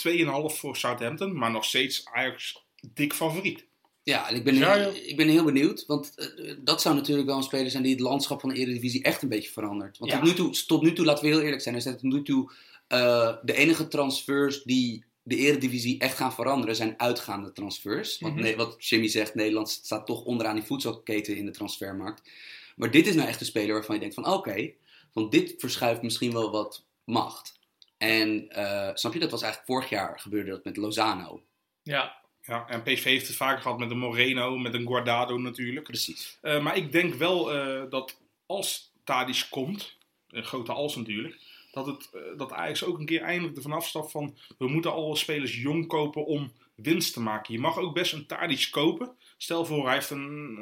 2,5 voor Southampton. Maar nog steeds Ajax dik favoriet. Ja, en ik ben, heel, ik ben heel benieuwd, want eh, dat zou natuurlijk wel een speler zijn die het landschap van de Eredivisie echt een beetje verandert. Want Ja. tot, nu toe, tot nu toe, laten we heel eerlijk zijn, er zijn tot nu toe eh, de enige transfers die de Eredivisie echt gaan veranderen zijn uitgaande transfers. Want Mhm. nee, wat Jimmy zegt, Nederland staat toch onderaan die voedselketen in de transfermarkt. Maar dit is nou echt een speler waarvan je denkt van oké, want dit verschuift misschien wel wat macht. En eh, snap je, dat was eigenlijk vorig jaar gebeurde dat met Lozano. Ja, Ja, en PSV heeft het vaker gehad met een Moreno, met een Guardado natuurlijk. Precies. Eh, maar ik denk wel eh, dat als Tadic komt, een grote als natuurlijk, dat, het, dat Ajax ook een keer eindelijk ervan afstapt van we moeten alle spelers jong kopen om winst te maken. Je mag ook best een Tadic kopen. Stel voor, hij, heeft een,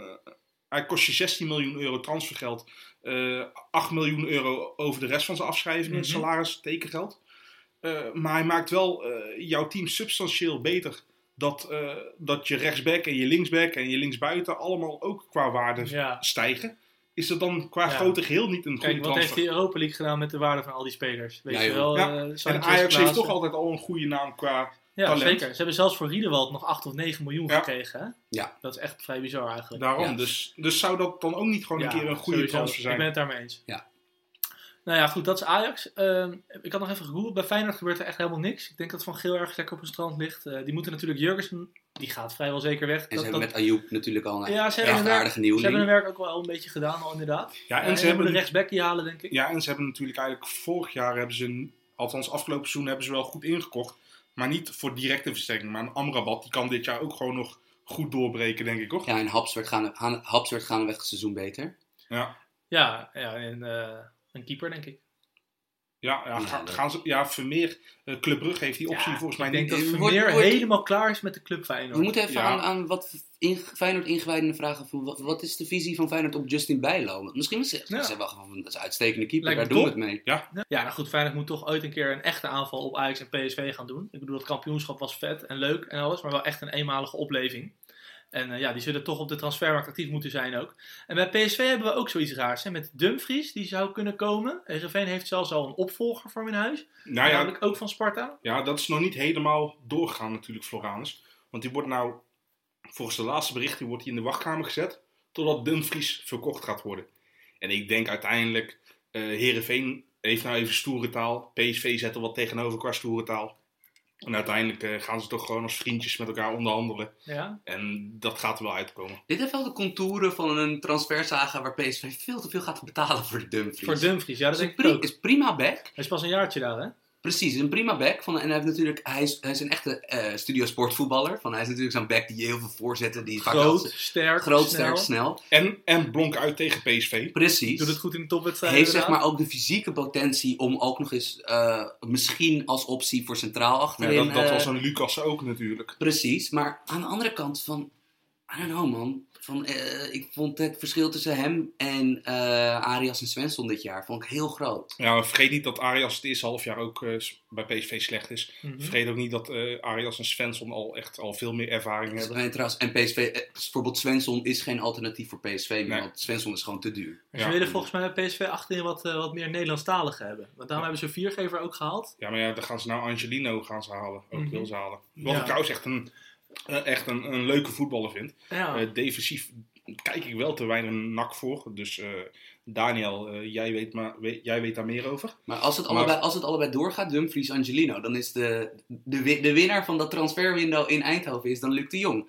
hij kost je 16 miljoen euro transfergeld, eh 8 miljoen euro over de rest van zijn afschrijvingen, Mhm. salaris, tekengeld. Eh, maar hij maakt wel eh, jouw team substantieel beter. Dat, eh, dat je rechtsback en je linksback en je linksbuiten allemaal ook qua waarde ja. stijgen. Is dat dan qua Ja. grote geheel niet een goede Kijk, wat heeft die Europa League gedaan met de waarde van al die spelers? Weet Ja, je wel? Ja. eh, En Ajax heeft toch altijd al een goede naam qua... Ja, talent. zeker. Ze hebben zelfs voor Riedewald nog 8 of 9 miljoen Ja. gekregen. Hè? Ja. Dat is echt vrij bizar eigenlijk. Daarom. Ja. Dus, dus zou dat dan ook niet gewoon een keer een goede sowieso. transfer Ik zijn? ben het daarmee eens. Ja. Nou ja, goed, dat is Ajax. Ehm, ik had nog even gegoogeld. Bij Feyenoord gebeurt er echt helemaal niks. Ik denk dat Van Geel ergens lekker op een strand ligt. Eh, die moeten natuurlijk Jurgensen, die gaat vrijwel zeker weg. En ze Dat- hebben dat- met Ayoub natuurlijk al een Ja, ze hebben echt werk- aardige ze hebben hun werk ook wel een beetje gedaan al inderdaad. Ja, Eh, en ze hebben, de rechtsback die halen, denk ik. ja, en ze hebben natuurlijk eigenlijk vorig jaar hebben ze, een- althans afgelopen seizoen hebben ze wel goed ingekocht. Maar niet voor directe versterking. Maar een Amrabat, die kan dit jaar ook gewoon nog goed doorbreken, denk ik, hoor. Ja, en Haps werd, gaan, gaan, Haps werd gaandeweg het seizoen beter. Ja, Ja, ja en eh, een keeper, denk ik. ja, ja, Ja, ga- dat- gaan ze, ja Vermeer, eh Club Brugge heeft die optie Ja, volgens mij ik denk niet. dat Vermeer wordt- wordt- helemaal klaar is met de club Feyenoord. We moeten even Ja. aan, aan wat in, Feyenoord ingewijden vragen. Van, wat, wat is de visie van Feyenoord op Justin Bijlo? Misschien is Ja. ze wel gewoon van, dat is een uitstekende keeper, Lijkt daar doen we het mee. Ja, nou goed, Feyenoord moet toch ooit een keer een echte aanval op Ajax en PSV gaan doen. Ik bedoel, het kampioenschap was vet en leuk en alles, maar wel echt een eenmalige opleving. En eh, ja, die zullen toch op de transfermarkt actief moeten zijn ook. En bij PSV hebben we ook zoiets raars. Hè? Met Dumfries, die zou kunnen komen. Heerenveen heeft zelfs al een opvolger voor hun huis. Nou ja, Namelijk ook van Sparta. Ja, dat is nog niet helemaal doorgegaan natuurlijk, Floranus. Want die wordt nou, volgens de laatste berichten, wordt hij in de wachtkamer gezet. Totdat Dumfries verkocht gaat worden. En ik denk uiteindelijk, eh Heerenveen heeft nou even stoere taal. PSV zet er wat tegenover qua stoere taal. En uiteindelijk eh, gaan ze toch gewoon als vriendjes met elkaar onderhandelen. Ja, En dat gaat er wel uitkomen. Dit heeft wel de contouren van een transfersaga waar PSV veel te veel gaat betalen voor de Dumfries. voor Dumfries. Ja, dat is, denk een ik pri- ook. is prima back. Hij is pas een jaartje daar, hè? Precies, een prima back. Van, en hij, heeft natuurlijk, hij, is, hij is een echte eh studio sportvoetballer. Van, hij is natuurlijk zo'n back die heel veel voorzetten. Die vaak Groot, wel- sterk, groot, snel. sterk, snel. En, en blonk uit tegen PSV. Precies. Doet het goed in de topwedstrijd. heeft zeg maar ook de fysieke potentie om ook nog eens eh, misschien als optie voor centraal Ja, achterin. dat, dat eh, was een Lucas ook natuurlijk. Precies, maar aan de andere kant van, I don't know man, van, eh, ik vond het verschil tussen hem en eh, Arias en Svensson dit jaar vond ik heel groot. Ja, maar vergeet niet dat Arias het eerste half jaar ook eh, bij PSV slecht is. Mhm. Vergeet ook niet dat eh, Arias en Svensson al echt al veel meer ervaring hebben. En, trouwens, en PSV, bijvoorbeeld Svensson is geen alternatief voor PSV meer, Nee. want Svensson is gewoon te duur. Maar Ze Ja. willen volgens mij bij PSV achterin wat, wat meer Nederlandstaligen hebben. Want daarom hebben ze een viergever ook gehaald. Ja, maar ja, dan gaan ze nou Angelino gaan ze halen. Ook Mhm. wil ze halen. Wat Ja. ik trouwens echt een, echt een, een leuke voetballer vind. Ja. Eh, defensief kijk ik wel te weinig nak voor. Dus eh, Daniel, eh, jij, weet maar, weet, jij weet daar meer over. Maar als het, Maar- allebei, als het allebei doorgaat, Dumfries, Angelino, dan is de, de, de winnaar van dat transferwindow in Eindhoven is dan Luc de Jong.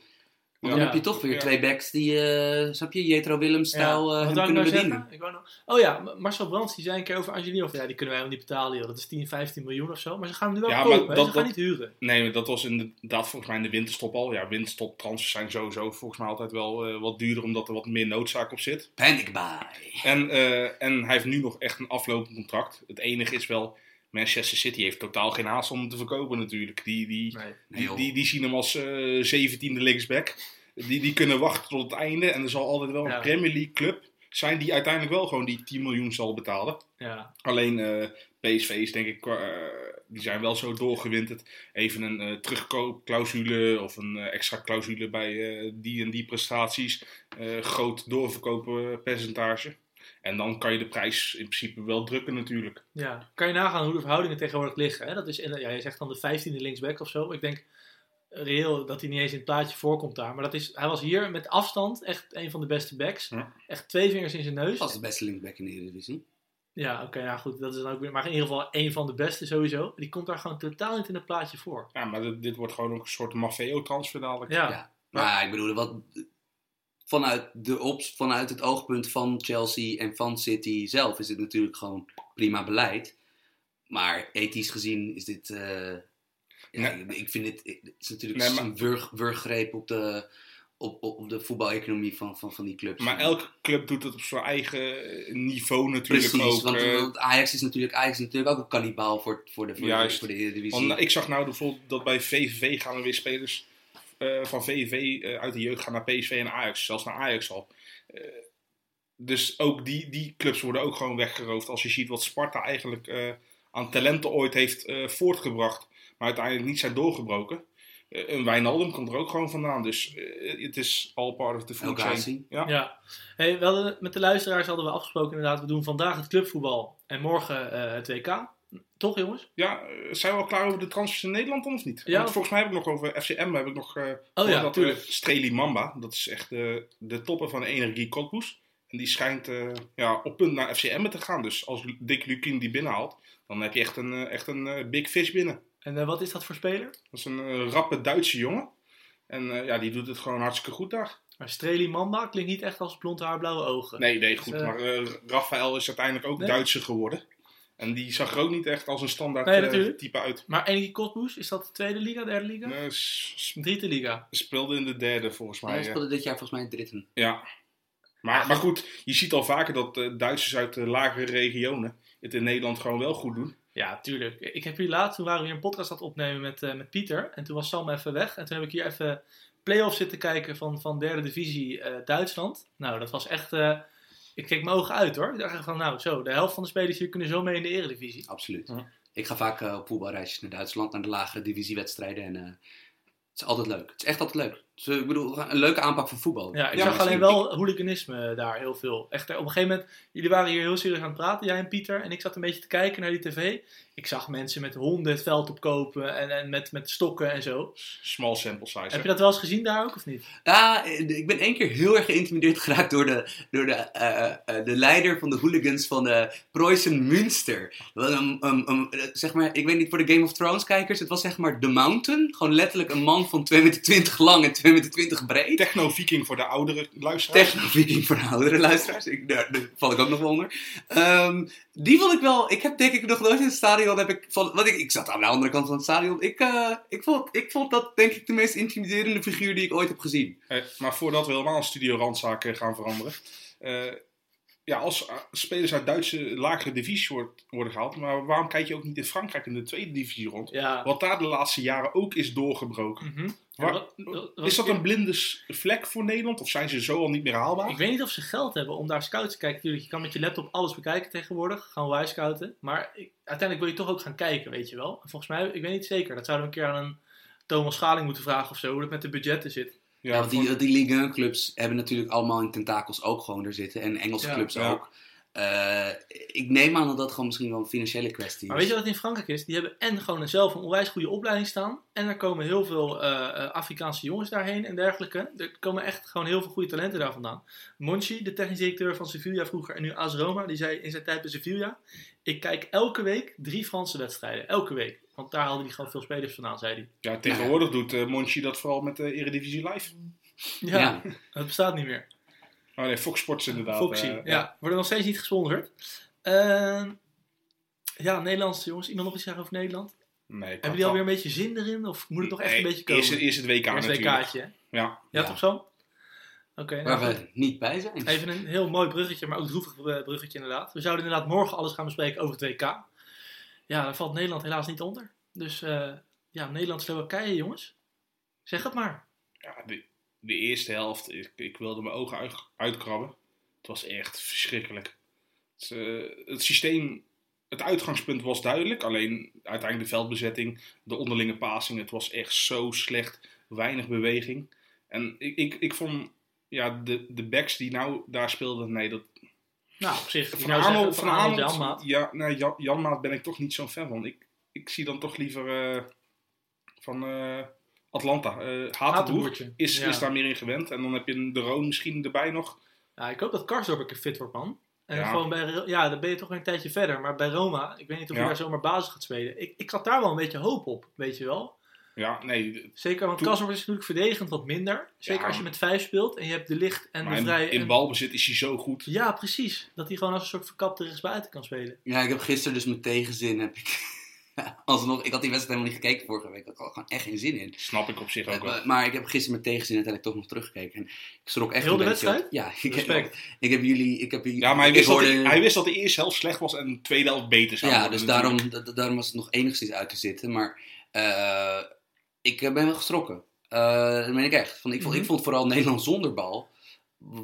Want dan Ja. heb je toch weer Ja. twee backs die, eh snap je, Jetro Willems-stijl Ja, eh, hem kunnen nou bedienen. zeggen? Ik wou nog... Oh ja, Marcel Brands die zei een keer over Angelino. Ja, die kunnen wij helemaal niet betalen. Joh. Dat is 10, 15 miljoen of zo. Maar ze gaan hem nu wel Ja, maar kopen. dat- ze gaan dat- niet huren. Nee, maar dat was inderdaad volgens mij in de winterstop al. Ja, winterstop transfers zijn sowieso volgens mij altijd wel eh, wat duurder, omdat er wat meer noodzaak op zit. Panic buy. En, eh, en hij heeft nu nog echt een aflopend contract. Het enige is wel, Manchester City heeft totaal geen haast om hem te verkopen natuurlijk. Die, die, Nee. Die, die, die zien hem als eh zeventiende linksback. Die, die kunnen wachten tot het einde. En er zal altijd wel een Ja. Premier League club zijn die uiteindelijk wel gewoon die 10 miljoen zal betalen. Ja. Alleen eh, PSV is denk ik, eh, die zijn wel zo doorgewinterd. Even een eh, terugkoopclausule of een extra clausule bij die en die prestaties. Groot doorverkopen percentage. En dan kan je de prijs in principe wel drukken natuurlijk. Ja, kan je nagaan hoe de verhoudingen tegenwoordig liggen. Hè? Dat is ja, je zegt dan de 15e linksback of zo. Ik denk reëel dat hij niet eens in het plaatje voorkomt daar. Maar dat is, hij was hier met afstand echt een van de beste backs. Ja. Echt twee vingers in zijn neus. Dat is de beste linksback in de Eredivisie. Ja, oké, ja goed. Dat is dan ook weer, maar in ieder geval een van de beste sowieso. Die komt daar gewoon totaal niet in het plaatje voor. Ja, maar dit, dit wordt gewoon ook een soort Maffeo-transfer dadelijk. Ja, Ja. Maar ik bedoel, wat, vanuit, de ops, vanuit het oogpunt van Chelsea en van City zelf is het natuurlijk gewoon prima beleid. Maar ethisch gezien is dit. eh, ja, Nee. ik vind dit. Het is natuurlijk Nee, maar- een wurg, wurggreep op de, op, op, de voetbaleconomie van, van, van die clubs. Maar elke club doet het op zijn eigen niveau natuurlijk Precies, ook. want, eh, want Ajax is natuurlijk, Ajax is natuurlijk ook een kannibaal voor, voor, de, voor, de, Juist. voor de Eredivisie. Want, nou, ik zag nou bijvoorbeeld dat bij VVV gaan er weer spelers eh, van VVV eh, uit de jeugd gaan naar PSV en Ajax. Zelfs naar Ajax al. Eh, dus ook die, die clubs worden ook gewoon weggeroofd. Als je ziet wat Sparta eigenlijk eh, aan talenten ooit heeft eh, voortgebracht. Maar uiteindelijk niet zijn doorgebroken. Eh, een Wijnaldum komt er ook gewoon vandaan. Dus het is all part of the food chain. Ja. Ja, hey, we hadden, met de luisteraars hadden we afgesproken inderdaad, we doen vandaag het clubvoetbal en morgen eh, het WK. Toch jongens? Ja, eh, zijn we al klaar over de transfers in Nederland dan of niet? Ja. Want volgens mij heb ik nog over FCM heb ik nog eh Oh ja, dat tuurlijk. Streli Mamba, dat is echt de, de topper van de Energie Cottbus. En die schijnt eh, ja, op punt naar FCM te gaan. Dus als Dick Lukien die binnenhaalt, dan heb je echt een, eh, echt een eh, big fish binnen. En eh, wat is dat voor speler? Dat is een eh, rappe Duitse jongen. En eh, ja, die doet het gewoon hartstikke goed daar. Maar Streli Mamba klinkt niet echt als blond haar, blauwe ogen. Nee, nee, goed. Dus, eh, maar eh, Rafael is uiteindelijk ook Nee. Duitser geworden. En die zag er ook niet echt als een standaard Nee, eh, natuurlijk. type uit. Maar Energie Cottbus, is dat de tweede liga, derde liga? S- Driede liga. speelde in de derde volgens mij. Hij speelde dit jaar volgens mij in dritten. Ja. Maar, maar goed, je ziet al vaker dat eh, Duitsers uit de lagere regionen het in Nederland gewoon wel goed doen. Ja, tuurlijk. Ik heb hier laatst, toen waren we hier een podcast aan het opnemen met, eh, met Pieter. En toen was Sam even weg. En toen heb ik hier even play-offs zitten kijken van, van derde divisie eh, Duitsland. Nou, dat was echt... ik keek mijn ogen uit hoor. Ik dacht van, nou zo, de helft van de spelers hier kunnen zo mee in de eredivisie. Absoluut. Ik ga vaak eh, op voetbalreisjes naar Duitsland, naar de lagere divisiewedstrijden. En eh, het is altijd leuk. Het is echt altijd leuk. Dus, eh, ik bedoel, een leuke aanpak van voetbal. Ja, ik Ja, zag alleen wel hooliganisme daar heel veel. Echt, eh, op een gegeven moment, jullie waren hier heel serieus aan het praten, jij en Pieter. En ik zat een beetje te kijken naar die tv. Ik zag mensen met honden het veld opkopen en, en met, met stokken en zo. Small sample size. Heb hè? je dat wel eens gezien daar ook of niet? Ja, eh, ik ben één keer heel erg geïntimideerd geraakt door de, door de, eh, eh, de leider van de hooligans van de Preußen Münster. Een- eh, zeg maar, ik weet niet voor de Game of Thrones kijkers, het was zeg maar The Mountain. Gewoon letterlijk een man van 2,20 meter lang en 2,20 meter breed. Techno-viking voor de oudere luisteraars. Techno-viking voor de oudere luisteraars. Ik, daar, daar val ik ook nog wel onder. Ehm, die vond ik wel... Ik heb denk ik nog nooit in het stadion... Heb ik, van, want ik, ik zat aan de andere kant van het stadion. Ik, eh, ik, vond, ik vond dat denk ik de meest intimiderende figuur die ik ooit heb gezien. Eh, maar voordat we helemaal een studio randzaken gaan veranderen. eh, ja, als eh, spelers uit Duitse lagere divisie wordt, worden gehaald. Maar waarom kijk je ook niet in Frankrijk in de tweede divisie rond? Ja. Wat daar de laatste jaren ook is doorgebroken. Mhm. Waar- Wat- wat- wat- Is dat een blinde vlek voor Nederland? Of zijn ze zo al niet meer haalbaar? Ik weet niet of ze geld hebben om daar scouts te kijken. Tuurlijk, je kan met je laptop alles bekijken tegenwoordig. Gaan wij scouten. Maar ik- uiteindelijk wil je toch ook gaan kijken, weet je wel. En volgens mij, ik weet niet zeker. Dat zouden we een keer aan een Thomas Schaling moeten vragen of zo. Hoe dat met de budgetten zit. Ja, want die, die Ligue 1 clubs hebben natuurlijk allemaal in tentakels ook gewoon er zitten. En Engelse Ja. clubs Ja. ook. Eh, ik neem aan dat dat gewoon misschien wel een financiële kwestie is. Maar weet je wat in Frankrijk is? Die hebben en gewoon zelf een onwijs goede opleiding staan. En er komen heel veel eh, eh, Afrikaanse jongens daarheen en dergelijke. Er komen echt gewoon heel veel goede talenten daar vandaan. Monchi, de technisch directeur van Sevilla vroeger en nu AS Roma, die zei in zijn tijd bij Sevilla... Ik kijk elke week drie Franse wedstrijden. Elke week. Want daar haalde hij gewoon veel spelers vandaan, zei hij. Ja, tegenwoordig doet eh Monchi dat vooral met de Eredivisie Live. Ja, Ja. dat bestaat niet meer. Oh nee, Fox Sports inderdaad. Foxy, eh, ja. Worden nog steeds niet gesponsord. Ehm, ja, Nederlandse jongens. Iemand nog iets zeggen over Nederland? Nee, Hebben jullie alweer een beetje zin erin? Of moet het nog echt een beetje komen? Eerst, eerst het WK Eerst natuurlijk. WK'tje, hè? Ja. Ja, Ja. toch zo? Oké, nou Waar goed. we niet bij zijn. even een heel mooi bruggetje, maar ook droevig eh, bruggetje inderdaad. We zouden inderdaad morgen alles gaan bespreken over het WK. Ja, daar valt Nederland helaas niet onder. Dus eh, ja, Nederland-Slowakije, jongens. Zeg het maar. Ja, de, de eerste helft, ik, ik wilde mijn ogen uit, uitkrabben. Het was echt verschrikkelijk. Het, eh, het systeem, het uitgangspunt was duidelijk. Alleen uiteindelijk de veldbezetting, de onderlinge passing. Het was echt zo slecht. Weinig beweging. En ik, ik, ik vond ja, de, de backs die nou daar speelden, nee, dat, Nou, op zich. van je nou zeggen, Arnold, van van Arnold, Arnold, Janmaat. ja, nee, Jan, Janmaat ben ik toch niet zo'n fan van. Ik, ik zie dan toch liever eh, van eh, Atlanta. eh Hatenboer is, ja. is daar meer in gewend. En dan heb je een de Roon misschien erbij nog. Ja, ik hoop dat Karsdorp een keer fit wordt, man. En Ja. gewoon bij, ja, dan ben je toch weer een tijdje verder. Maar bij Roma, ik weet niet of Ja. hij daar zomaar basis gaat spelen. Ik, ik had daar wel een beetje hoop op, weet je wel. Ja, nee. Zeker, want Karsdorp is natuurlijk verdedigend wat minder. Zeker Ja. als je met vijf speelt en je hebt de licht en Maar de in, vrij. in en- balbezit is hij zo goed. Ja, precies. Dat hij gewoon als een soort verkapte rechtsbuiten kan spelen. Ja, ik heb gisteren dus met tegenzin heb ik <laughs> alsnog. Ik had die wedstrijd helemaal niet gekeken vorige week. Ik had gewoon echt geen zin in. Snap ik op zich ook wel. Maar, ik heb gisteren met tegenzin uiteindelijk toch nog teruggekeken. En ik schrok echt Heel de beetje. wedstrijd? Ja, ik heb, Respect. ik heb jullie. Ik heb, Ja, maar hij wist, dat hoorde- hij, hij wist dat de eerste helft slecht was en de tweede helft beter zou Ja, worden. dus daarom, da- daarom was het nog enigszins uit te zitten. Maar eh, ik ben wel geschrokken. Eh, dat meen ik echt. Van, ik, vond, ik Mhm. vond vooral Nederland zonder bal.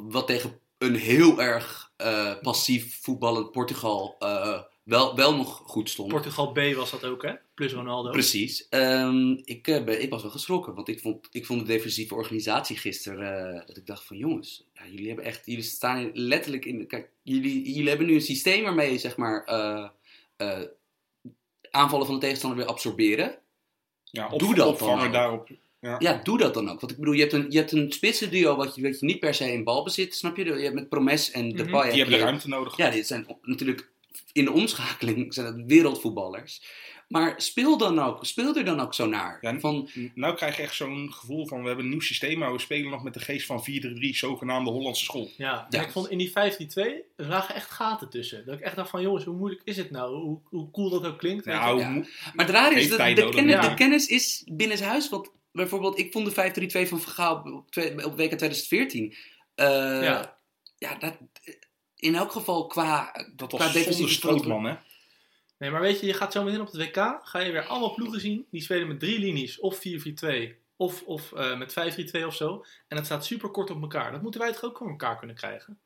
Wat tegen een heel erg eh, passief voetballend Portugal eh, wel, wel nog goed stond. Portugal B was dat ook, hè? Plus Ronaldo. Precies. Ehm, ik, eh, ben- ik was wel geschrokken, want ik vond, ik vond de defensieve organisatie gisteren, eh, dat ik dacht van jongens, ja, jullie hebben echt, jullie staan letterlijk in, kijk, jullie, jullie hebben nu een systeem waarmee je zeg maar eh, eh, aanvallen van de tegenstander wil absorberen. Ja, doe dat dan opvangen daarop. Ja, doe dat dan ook. Want ik bedoel, je hebt een, je hebt een spitsen duo wat je, wat je niet per se in balbezit, snap je? Je hebt met Promes en Mhm. Depay. heb Die hebben de ruimte nodig. Ja, dit zijn natuurlijk in de omschakeling zijn het wereldvoetballers. Maar speel, dan ook, speel er dan ook zo naar. Ja, van, Nou krijg je echt zo'n gevoel van, we hebben een nieuw systeem, maar we spelen nog met de geest van 4-3, zogenaamde Hollandse school. Ja, Ja. en ik vond in die 5-3-2, er lagen echt gaten tussen. Dat ik echt dacht van, jongens, hoe moeilijk is het nou? Hoe, hoe cool dat ook klinkt. Nou, Ja. Maar het rare is, dat de, nodig, kennis, ja. de kennis is binnen huis. Want bijvoorbeeld, ik vond de 5-3-2 van Vergaal op, op WK 2014. eh, Ja. ja. dat, in elk geval qua, dat qua was zonder defensieve strootman, hè? Nee, maar weet je, je gaat zo meteen op het WK, ga je weer allemaal ploegen zien, die spelen met drie linies, of 4-4-2, of, of eh, met 5-3-2 of zo. En dat staat super kort op elkaar. Dat moeten wij toch ook voor elkaar kunnen krijgen?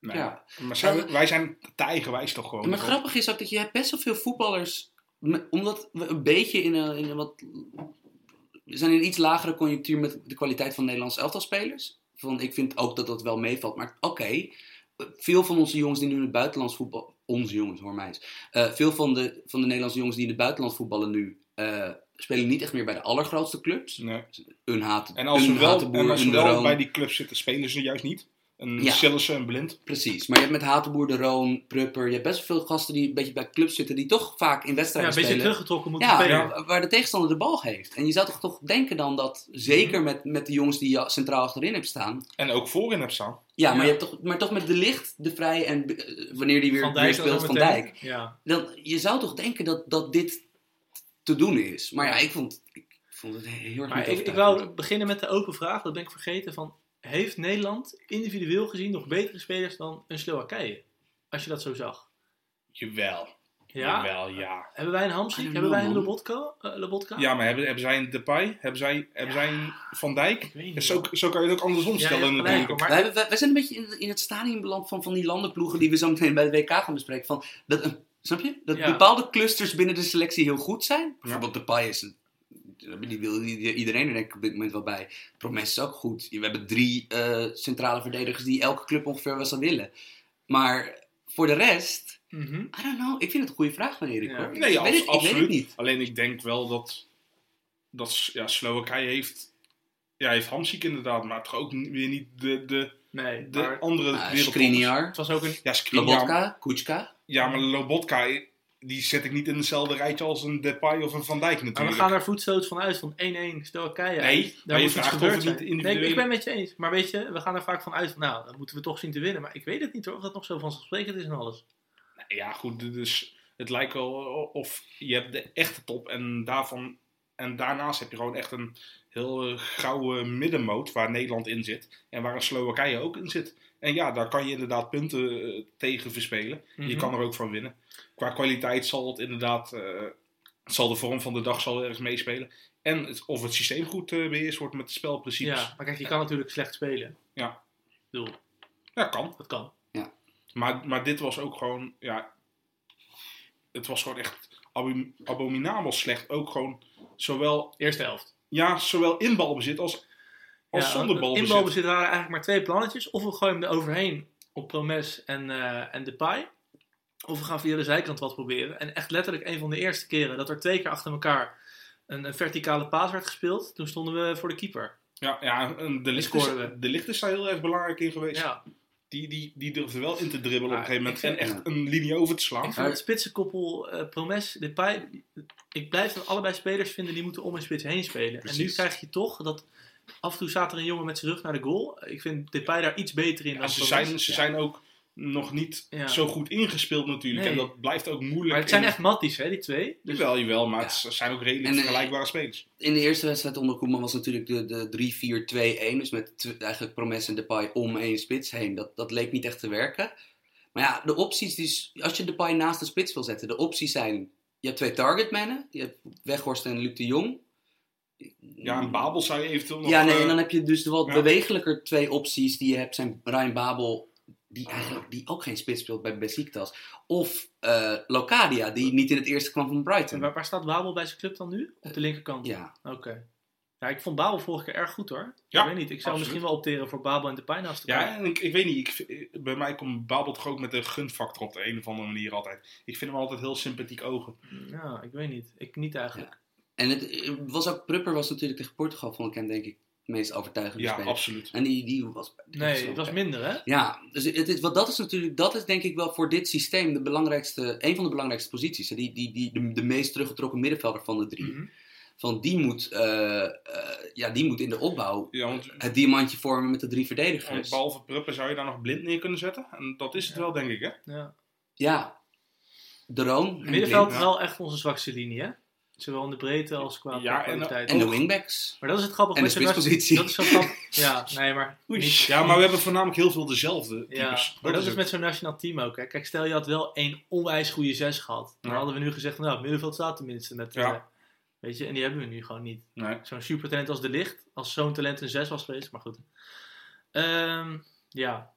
Nee. Ja. Maar zijn, wij zijn te eigenwijs toch gewoon. Maar grappig is ook dat je hebt best wel veel voetballers. Omdat we een beetje in een, in een wat. We zijn in een iets lagere conjunctuur met de kwaliteit van Nederlandse elftalspelers. Van, ik vind ook dat dat wel meevalt. Maar oké, veel van onze jongens die nu in het buitenlands voetbal. Onze jongens, hoor mij eens. Eh, veel van de, van de Nederlandse jongens die in het buitenland voetballen nu. eh, spelen niet echt meer bij de allergrootste clubs. Nee. Een haat, En als een ze wel, en als ze bij die club zitten, spelen ze juist niet. Een Ja. Sillissen, een Blind. Precies, maar je hebt met Hatenboer, De Roon, Prupper. Je hebt best wel veel gasten die een beetje bij clubs zitten. Die toch vaak in Ja, wedstrijden een beetje spelen. teruggetrokken moeten Ja, spelen. waar- waar de tegenstander de bal geeft. En je zou toch toch denken dan dat, zeker met, met de jongens die je centraal achterin hebt staan. En ook voorin heb staan. Ja, maar, Ja. je hebt toch, maar toch met de licht, de vrij en eh, wanneer die weer, Van weer speelt, Van meteen. Dijk. Ja. Dan, je zou toch denken dat, dat dit te doen is. Maar ja, ik vond, ik vond het heel erg Maar ik, ik wou beginnen met de open vraag, dat ben ik vergeten. Van, heeft Nederland individueel gezien nog betere spelers dan een Slowakije? Als je dat zo zag. Jawel. Ja? Jawel, ja. Hebben wij een Hamsik? Hebben wij een. Lobotka? eh, Lobotka? Ja, maar hebben, hebben zij een Depay? Hebben zij, hebben zij een Van Dijk? Niet. Zo, zo kan je het ook andersom Ja, stellen Wij, maar wij, wij zijn een beetje in, in het stadium beland van, van die landenploegen die we zo meteen bij de WK gaan bespreken. Van dat, een- snap je? Dat Ja. bepaalde clusters binnen de selectie heel goed zijn. Bijvoorbeeld de Depay is een, die wil die- iedereen er denk ik op dit moment wel bij. Promes is ook goed. We hebben drie eh, centrale verdedigers die elke club ongeveer wel zou willen. Maar voor de rest, Mhm. I don't know. Ik vind het een goede vraag van Erik Ja. hoor. Nee, ik, abs- weet het, ik weet het absoluut. niet. Alleen ik denk wel dat, dat ja, Slowakije heeft, ja, heeft Hamsik inderdaad, maar toch ook weer niet de, de, Nee, de maar andere Uh, het was ook een... Ja, Skriniar. Lobotka, Kuchka. Ja, maar Lobotka, die zet ik niet in hetzelfde rijtje als een Depay of een Van Dijk Maar we natuurlijk. gaan er voetstoots van uit van 1-1 Slowakije. Nee, Daar maar je moet iets vraagt of gebeurd het niet zijn. individueel- Nee, ik ben het met je eens. Maar weet je, we gaan er vaak van uit van, nou, dat moeten we toch zien te winnen. Maar ik weet het niet hoor, of dat nog zo vanzelfsprekend is en alles. Ja, goed, dus het lijkt wel of je hebt de echte top en daarvan en daarnaast heb je gewoon echt een heel uh, gouden middenmoot waar Nederland in zit. En waar een Slowakije ook in zit. En ja, daar kan je inderdaad punten uh, tegen verspelen. Mhm. Je kan er ook van winnen. Qua kwaliteit zal het inderdaad, uh, zal de vorm van de dag zal erg meespelen. En het, of het systeem goed uh, beheerst wordt met de spelprincipes. Ja, maar kijk, je kan natuurlijk slecht spelen. Ja. Ik bedoel, ja, kan. dat kan. Maar, maar dit was ook gewoon, ja, het was gewoon echt abom abominabel slecht. Ook gewoon zowel, Eerste helft. ja, zowel in balbezit als, als Ja, zonder In balbezit. balbezit waren eigenlijk maar twee plannetjes. Of we gooien hem er overheen op Promes en, eh en Depay. Of we gaan via de zijkant wat proberen. En echt letterlijk een van de eerste keren dat er twee keer achter elkaar een, een verticale paas werd gespeeld. Toen stonden we voor de keeper. Ja, ja en de licht, is, scoorden we. de licht is daar heel erg belangrijk in geweest. Ja, Die, die, die durfde wel in te dribbelen op een gegeven moment. En echt een linie over te slaan. ik vind het spitsenkoppel eh Promes, Depay... Ik blijf dan allebei spelers vinden die moeten om in spits heen spelen. En nu krijg je toch dat... Af en toe staat er een jongen met zijn rug naar de goal. Ik vind Depay daar iets beter in Ja, dan ze Promes. zijn, ze zijn ook nog niet Ja. zo goed ingespeeld natuurlijk. Nee. En dat blijft ook moeilijk. Maar het zijn in- echt matties, hè, die twee. Dus Jawel, jawel, maar Ja. het zijn ook redelijk En, eh, vergelijkbare spelers. In de eerste wedstrijd onder Koeman was natuurlijk de, de 3-4-2-1. Dus met eigenlijk Promes en Depay om één spits heen. Dat, dat leek niet echt te werken. Maar ja, de opties, die, als je Depay naast de spits wil zetten. De opties zijn, je hebt twee targetmannen. Je hebt Weghorst en Luc de Jong. Ja, een Babel zou je eventueel nog... Ja, nee, eh, en dan heb je dus de wat ja. bewegelijker twee opties die je hebt. Zijn Ryan Babel, die eigenlijk die ook geen spits speelt bij Besiktas. Of eh, Locadia, die niet in het eerste kwam van Brighton. waar, waar staat Babel bij zijn club dan nu? Op de linkerkant? Ja, Oké. Ja, ik vond Babel vorige keer erg goed hoor. Ja, ik weet niet, ik zou absoluut. misschien wel opteren voor Babel en de pijn naast elkaar. Ja, en ik, ik weet niet. Ik, vind- bij mij komt Babel toch ook met een gunfactor op de een of andere manier altijd. Ik vind hem altijd heel sympathiek ogen. Ja, ik weet niet. Ik niet eigenlijk. en het was ook, Prupper was natuurlijk tegen Portugal, vond ik hem denk ik meest overtuigende Ja, speler. absoluut. En die, die was... Nee, het was minder hè? Ja, dus het is, wat dat is natuurlijk, dat is denk ik wel voor dit systeem de belangrijkste, een van de belangrijkste posities. hè. Die, die, die, de, de meest teruggetrokken middenvelder van de drie. Mhm. Van die moet, eh, eh, ja, die moet in de opbouw Ja, want, het diamantje vormen met de drie want verdedigers. behalve Pruppen zou je daar nog blind neer kunnen zetten. En dat is het wel, denk ik, hè? Ja. Ja, de Roon middenveld is wel echt onze zwakste linie hè? Zowel in de breedte als qua Ja, en- kwaliteit. en de wingbacks. Maar dat is het grappige en de met zo'n spitspositie. Dat is zo grappig. <laughs> Ja, nee, maar. Niet- Ja, maar we hebben voornamelijk heel veel dezelfde types. Ja, maar dat is het. met zo'n nationaal team ook. Hè. Kijk, stel je had wel één onwijs goede zes gehad. Dan Ja. hadden we nu gezegd, nou, het middenveld staat tenminste. Met, Ja. eh, weet je, en die hebben we nu gewoon niet. Nee. Zo'n supertalent als De Licht, als zo'n talent een 6 was geweest, maar goed. Ehm, ja,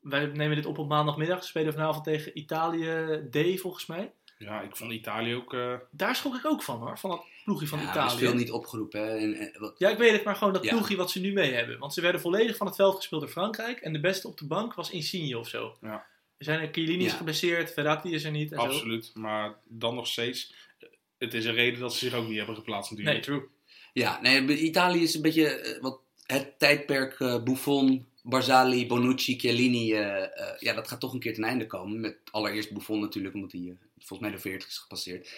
wij nemen dit op op maandagmiddag. Ze spelen vanavond tegen Italië D, volgens mij. Ja, ik vond Italië ook... eh, Daar schrok ik ook van hoor, van dat ploegje van Ja, Italië. is veel niet opgeroepen. Hè. En, en, wat, Ja, ik weet het, maar gewoon dat Ja. ploegje wat ze nu mee hebben. Want ze werden volledig van het veld gespeeld door Frankrijk. En de beste op de bank was Insigne of zo. Ja. Er zijn er Chiellini is Ja. geblesseerd, Verratti is er niet en zo. absoluut. Maar dan nog steeds... Het is een reden dat ze zich ook niet hebben geplaatst natuurlijk. Nee, true. ja, nee, Italië is een beetje eh, wat het tijdperk eh, Buffon, Barzali, Bonucci, Chiellini. eh, eh, ja, dat gaat toch een keer ten einde komen. Met allereerst Buffon natuurlijk, omdat hij eh, volgens mij de 40 is gepasseerd.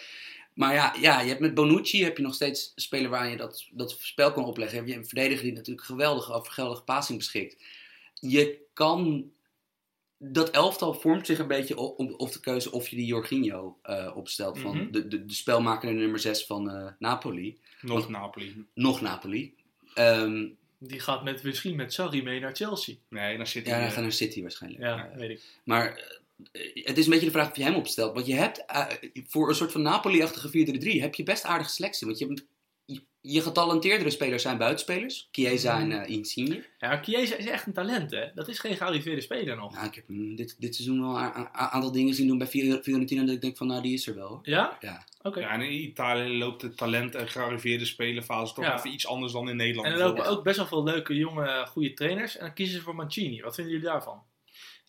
Maar ja, ja, je hebt met Bonucci heb je nog steeds een speler waar je dat, dat spel kan opleggen. Heb je een verdediger die natuurlijk geweldig over geweldige passing beschikt. Je kan... Dat elftal vormt zich een beetje op, op, op de keuze of je die Jorginho eh, opstelt. Van Mhm. de, de, de spelmaker nummer 6 van eh, Napoli. Nog Napoli. Nog Napoli. Ehm, Die gaat met, misschien met Sarri mee naar Chelsea. Nee, dan zit ja, hij... gaat naar City waarschijnlijk. Ja, Ja. weet ik. Maar het is een beetje de vraag of je hem opstelt. Want je hebt eh, voor een soort van Napoli-achtige 4-3-3 heb je best aardige selectie. Want je hebt je, getalenteerdere spelers zijn buitenspelers. Chiesa en eh, Insigne. Ja, Chiesa is echt een talent, hè. Dat is geen gearriveerde speler nog. Nou, ik heb dit, dit seizoen wel een aantal dingen zien doen bij Fior- Fiorentina. Dat ik denk van, nou, die is er wel. Ja? Ja. Oké. Ja, en in Italië loopt de talent en gearriveerde spelenfase toch Ja. even iets anders dan in Nederland. En er lopen ook best wel veel leuke, jonge, goede trainers. En dan kiezen ze voor Mancini. Wat vinden jullie daarvan?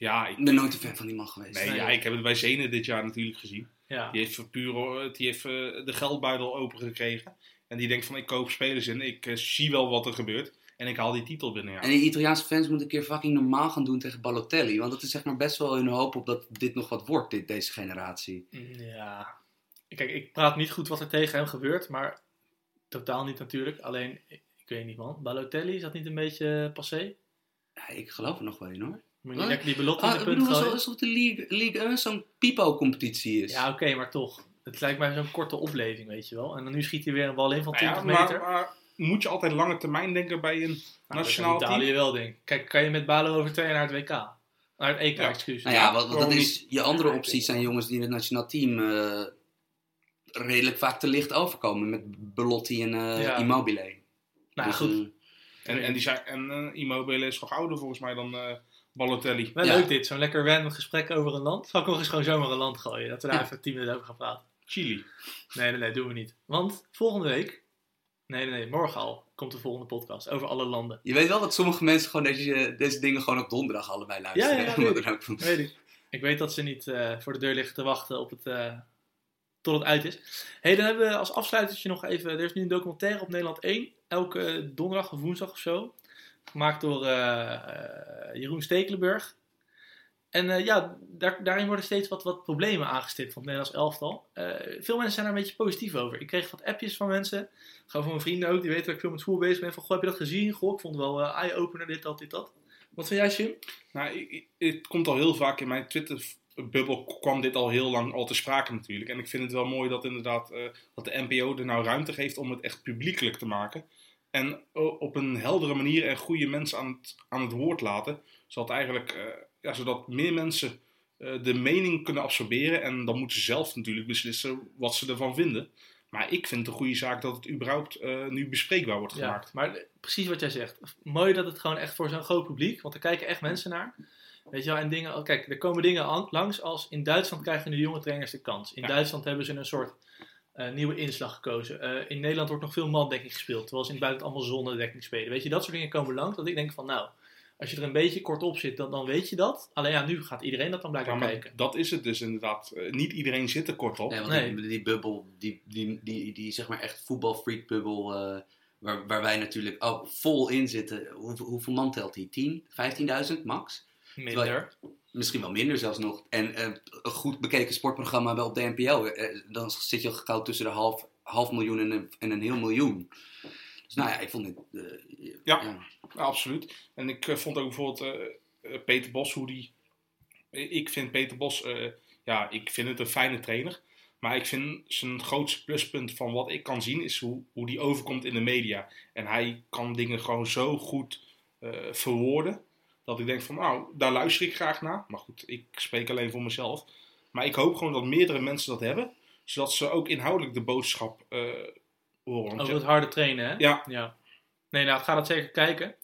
Ja, ik, ben nooit een fan van die man geweest. nee, Nee. ja, ik heb het bij Zenen dit jaar natuurlijk gezien. Ja. Die heeft, voor puur, die heeft eh, de geldbuidel open gekregen. En die denkt van ik koop spelers in, ik eh, zie wel wat er gebeurt. En ik haal die titel binnen. Ja. En die Italiaanse fans moeten een keer fucking normaal gaan doen tegen Balotelli. Want dat is zeg maar best wel hun hoop op dat dit nog wat wordt, dit, deze generatie. Ja. Kijk, ik praat niet goed wat er tegen hem gebeurt, maar totaal niet natuurlijk. Alleen, ik, ik weet niet man. Balotelli, is dat niet een beetje passé? Ja, ik geloof er nog wel in hoor. Moet je niet die Belotti Ah, in ik de punt bedoel, gooien? alsof de League, League 1 zo'n pipo-competitie is. Ja, oké, maar toch. Het lijkt mij zo'n korte opleving, weet je wel. En dan nu schiet hij weer een bal in van Nou ja, 20 meter. maar, maar moet je altijd lange termijn denken bij een Nou, dat nationaal kan Italië team? wel, denk ik. Kijk, kan je met Balo over twee jaar naar het WK? Naar het EK, Ja. excuus. Nou ja, wat, dat is, je andere opties zijn jongens die in het nationaal team eh, redelijk vaak te licht overkomen. Met Belotti en eh, Ja. Immobile. nou Dus, goed. eh, En, en, die zijn, en Immobile is nog ouder volgens mij dan eh Balotelli. Wel Ja. leuk dit, zo'n lekker random gesprek over een land. Zal ik nog eens gewoon zomaar een land gooien? Dat we daar Ja. even 10 minuten over gaan praten. Chili. Nee, nee, nee, doen we niet. Want volgende week, nee, nee, nee, morgen al, komt de volgende podcast over alle landen. je weet wel dat sommige mensen gewoon deze, deze dingen gewoon op donderdag allebei luisteren. Ja, ja, ja, weet ook. Weet ik. Ik weet dat ze niet eh, voor de deur liggen te wachten op het, eh, tot het uit is. hey, dan hebben we als afsluitertje nog even... Er is nu een documentaire op Nederland 1. Elke donderdag of woensdag of zo. Gemaakt door eh, eh, Jeroen Stekelenburg. En eh, ja, daar, daarin worden steeds wat, wat problemen aangestipt van het Nederlands elftal. Veel mensen zijn daar een beetje positief over. Ik kreeg wat appjes van mensen. Gewoon van mijn vrienden ook. Die weten dat ik veel met voetbal bezig ben. Van, goh, heb je dat gezien? Goh, ik vond het wel eh, eye-opener, dit, dat, dit, dat. Wat vind jij, Jim? Nou, het komt al heel vaak in mijn Twitter-bubbel kwam dit al heel lang al te sprake natuurlijk. En ik vind het wel mooi dat inderdaad dat de NPO er nou ruimte geeft om het echt publiekelijk te maken. En eh, op een heldere manier en goede mensen aan het, aan het woord laten. Zodat eigenlijk, eh, ja, zodat meer mensen eh, de mening kunnen absorberen. En dan moeten ze zelf natuurlijk beslissen wat ze ervan vinden. Maar ik vind het een goede zaak dat het überhaupt nu bespreekbaar wordt Ja, gemaakt. maar precies wat jij zegt. Mooi dat het gewoon echt voor zo'n groot publiek, want er kijken echt mensen naar. Weet je wel, en dingen, oh, kijk, er komen dingen langs als in Duitsland krijgen de jonge trainers de kans. In Ja. Duitsland hebben ze een soort eh, nieuwe inslag gekozen. Eh, in Nederland wordt nog veel mandekking gespeeld, terwijl ze in het buitenland allemaal zonnedekking spelen. Weet je, dat soort dingen komen langs, dat ik denk van nou, als je er een beetje kort op zit, dan, dan weet je dat. Alleen ja, nu gaat iedereen dat dan Ja, blijkbaar maar kijken. dat is het dus inderdaad. Eh, niet iedereen zit er kort op. Nee, want Nee. Die, die bubbel, die, die, die, die zeg maar echt voetbalfreak bubbel, eh, waar, waar wij natuurlijk ook vol in zitten. Hoeveel, hoeveel man telt die? 10, 15.000 max? Minder. Misschien wel minder zelfs nog. En eh, een goed bekeken sportprogramma wel op de NPO. eh, dan zit je al gauw tussen de half, half miljoen en een, en een heel miljoen. Dus nou ja, ik vond het... eh, Ja. Ja, absoluut. En ik vond ook bijvoorbeeld Peter Bos, hoe die... Ik vind Peter Bos, ja, ik vind het een fijne trainer. Maar ik vind zijn grootste pluspunt van wat ik kan zien, is hoe, hoe die overkomt in de media. En hij kan dingen gewoon zo goed verwoorden, dat ik denk van, nou, daar luister ik graag naar. Maar goed, ik spreek alleen voor mezelf. Maar ik hoop gewoon dat meerdere mensen dat hebben, zodat ze ook inhoudelijk de boodschap eh, horen. Over het harde trainen, hè? Ja. ja. Nee, nou, ga dat zeker kijken.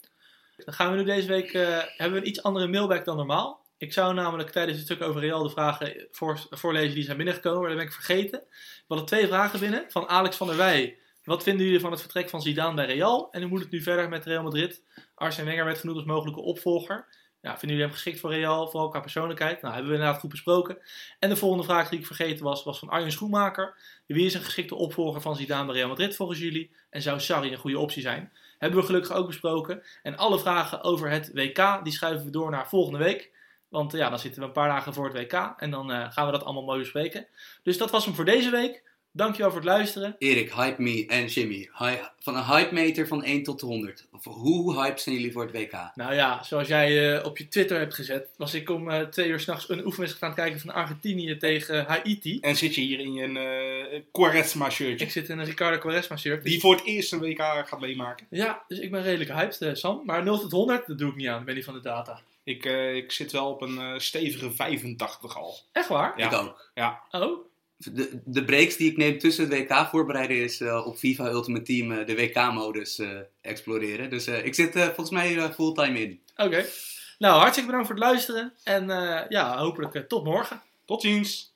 Dan gaan we nu deze week, eh, hebben we een iets andere mailback dan normaal. Ik zou namelijk tijdens het stuk over Real de vragen voor, voorlezen die zijn binnengekomen, maar dat ben ik vergeten. We hadden twee vragen binnen van Alex van der Wij. Wat vinden jullie van het vertrek van Zidane bij Real? En hoe moet het nu verder met Real Madrid? Arsene Wenger werd genoemd als mogelijke opvolger. Ja, vinden jullie hem geschikt voor Real, vooral qua persoonlijkheid? Nou, hebben we inderdaad goed besproken. En de volgende vraag die ik vergeten was, was van Arjen Schoenmaker. Wie is een geschikte opvolger van Zidane bij Real Madrid volgens jullie? En zou Sarri een goede optie zijn? Hebben we gelukkig ook besproken. En alle vragen over het WK, die schuiven we door naar volgende week. Want ja, dan zitten we een paar dagen voor het WK. En dan eh, gaan we dat allemaal mooi bespreken. Dus dat was hem voor deze week. Dankjewel voor het luisteren. Erik, hype me en Jimmy. Hi- van een hype meter van 1 tot 100. Of hoe hype zijn jullie voor het WK? Nou ja, zoals jij eh, op je Twitter hebt gezet, was ik om eh, twee uur s'nachts een oefenwedstrijd aan het kijken van Argentinië tegen Haiti. En zit je hier in je uh, Quaresma shirtje. Ik zit in een Ricardo Quaresma shirt. dus- Die voor het eerst een WK gaat meemaken. Ja, dus ik ben redelijk hyped, Sam. Maar 0 tot 100, dat doe ik niet aan. Ik ben niet van de data. Ik, uh, ik zit wel op een uh, stevige 85 al. Echt waar? Ja. Ik ook. Ja. Oh? De, de breaks die ik neem tussen het WK voorbereiden is uh, op FIFA Ultimate Team uh, de WK-modus uh, exploreren. Dus ik zit volgens mij fulltime in. Oké. Okay. Nou, hartstikke bedankt voor het luisteren. En ja, hopelijk tot morgen. Tot ziens.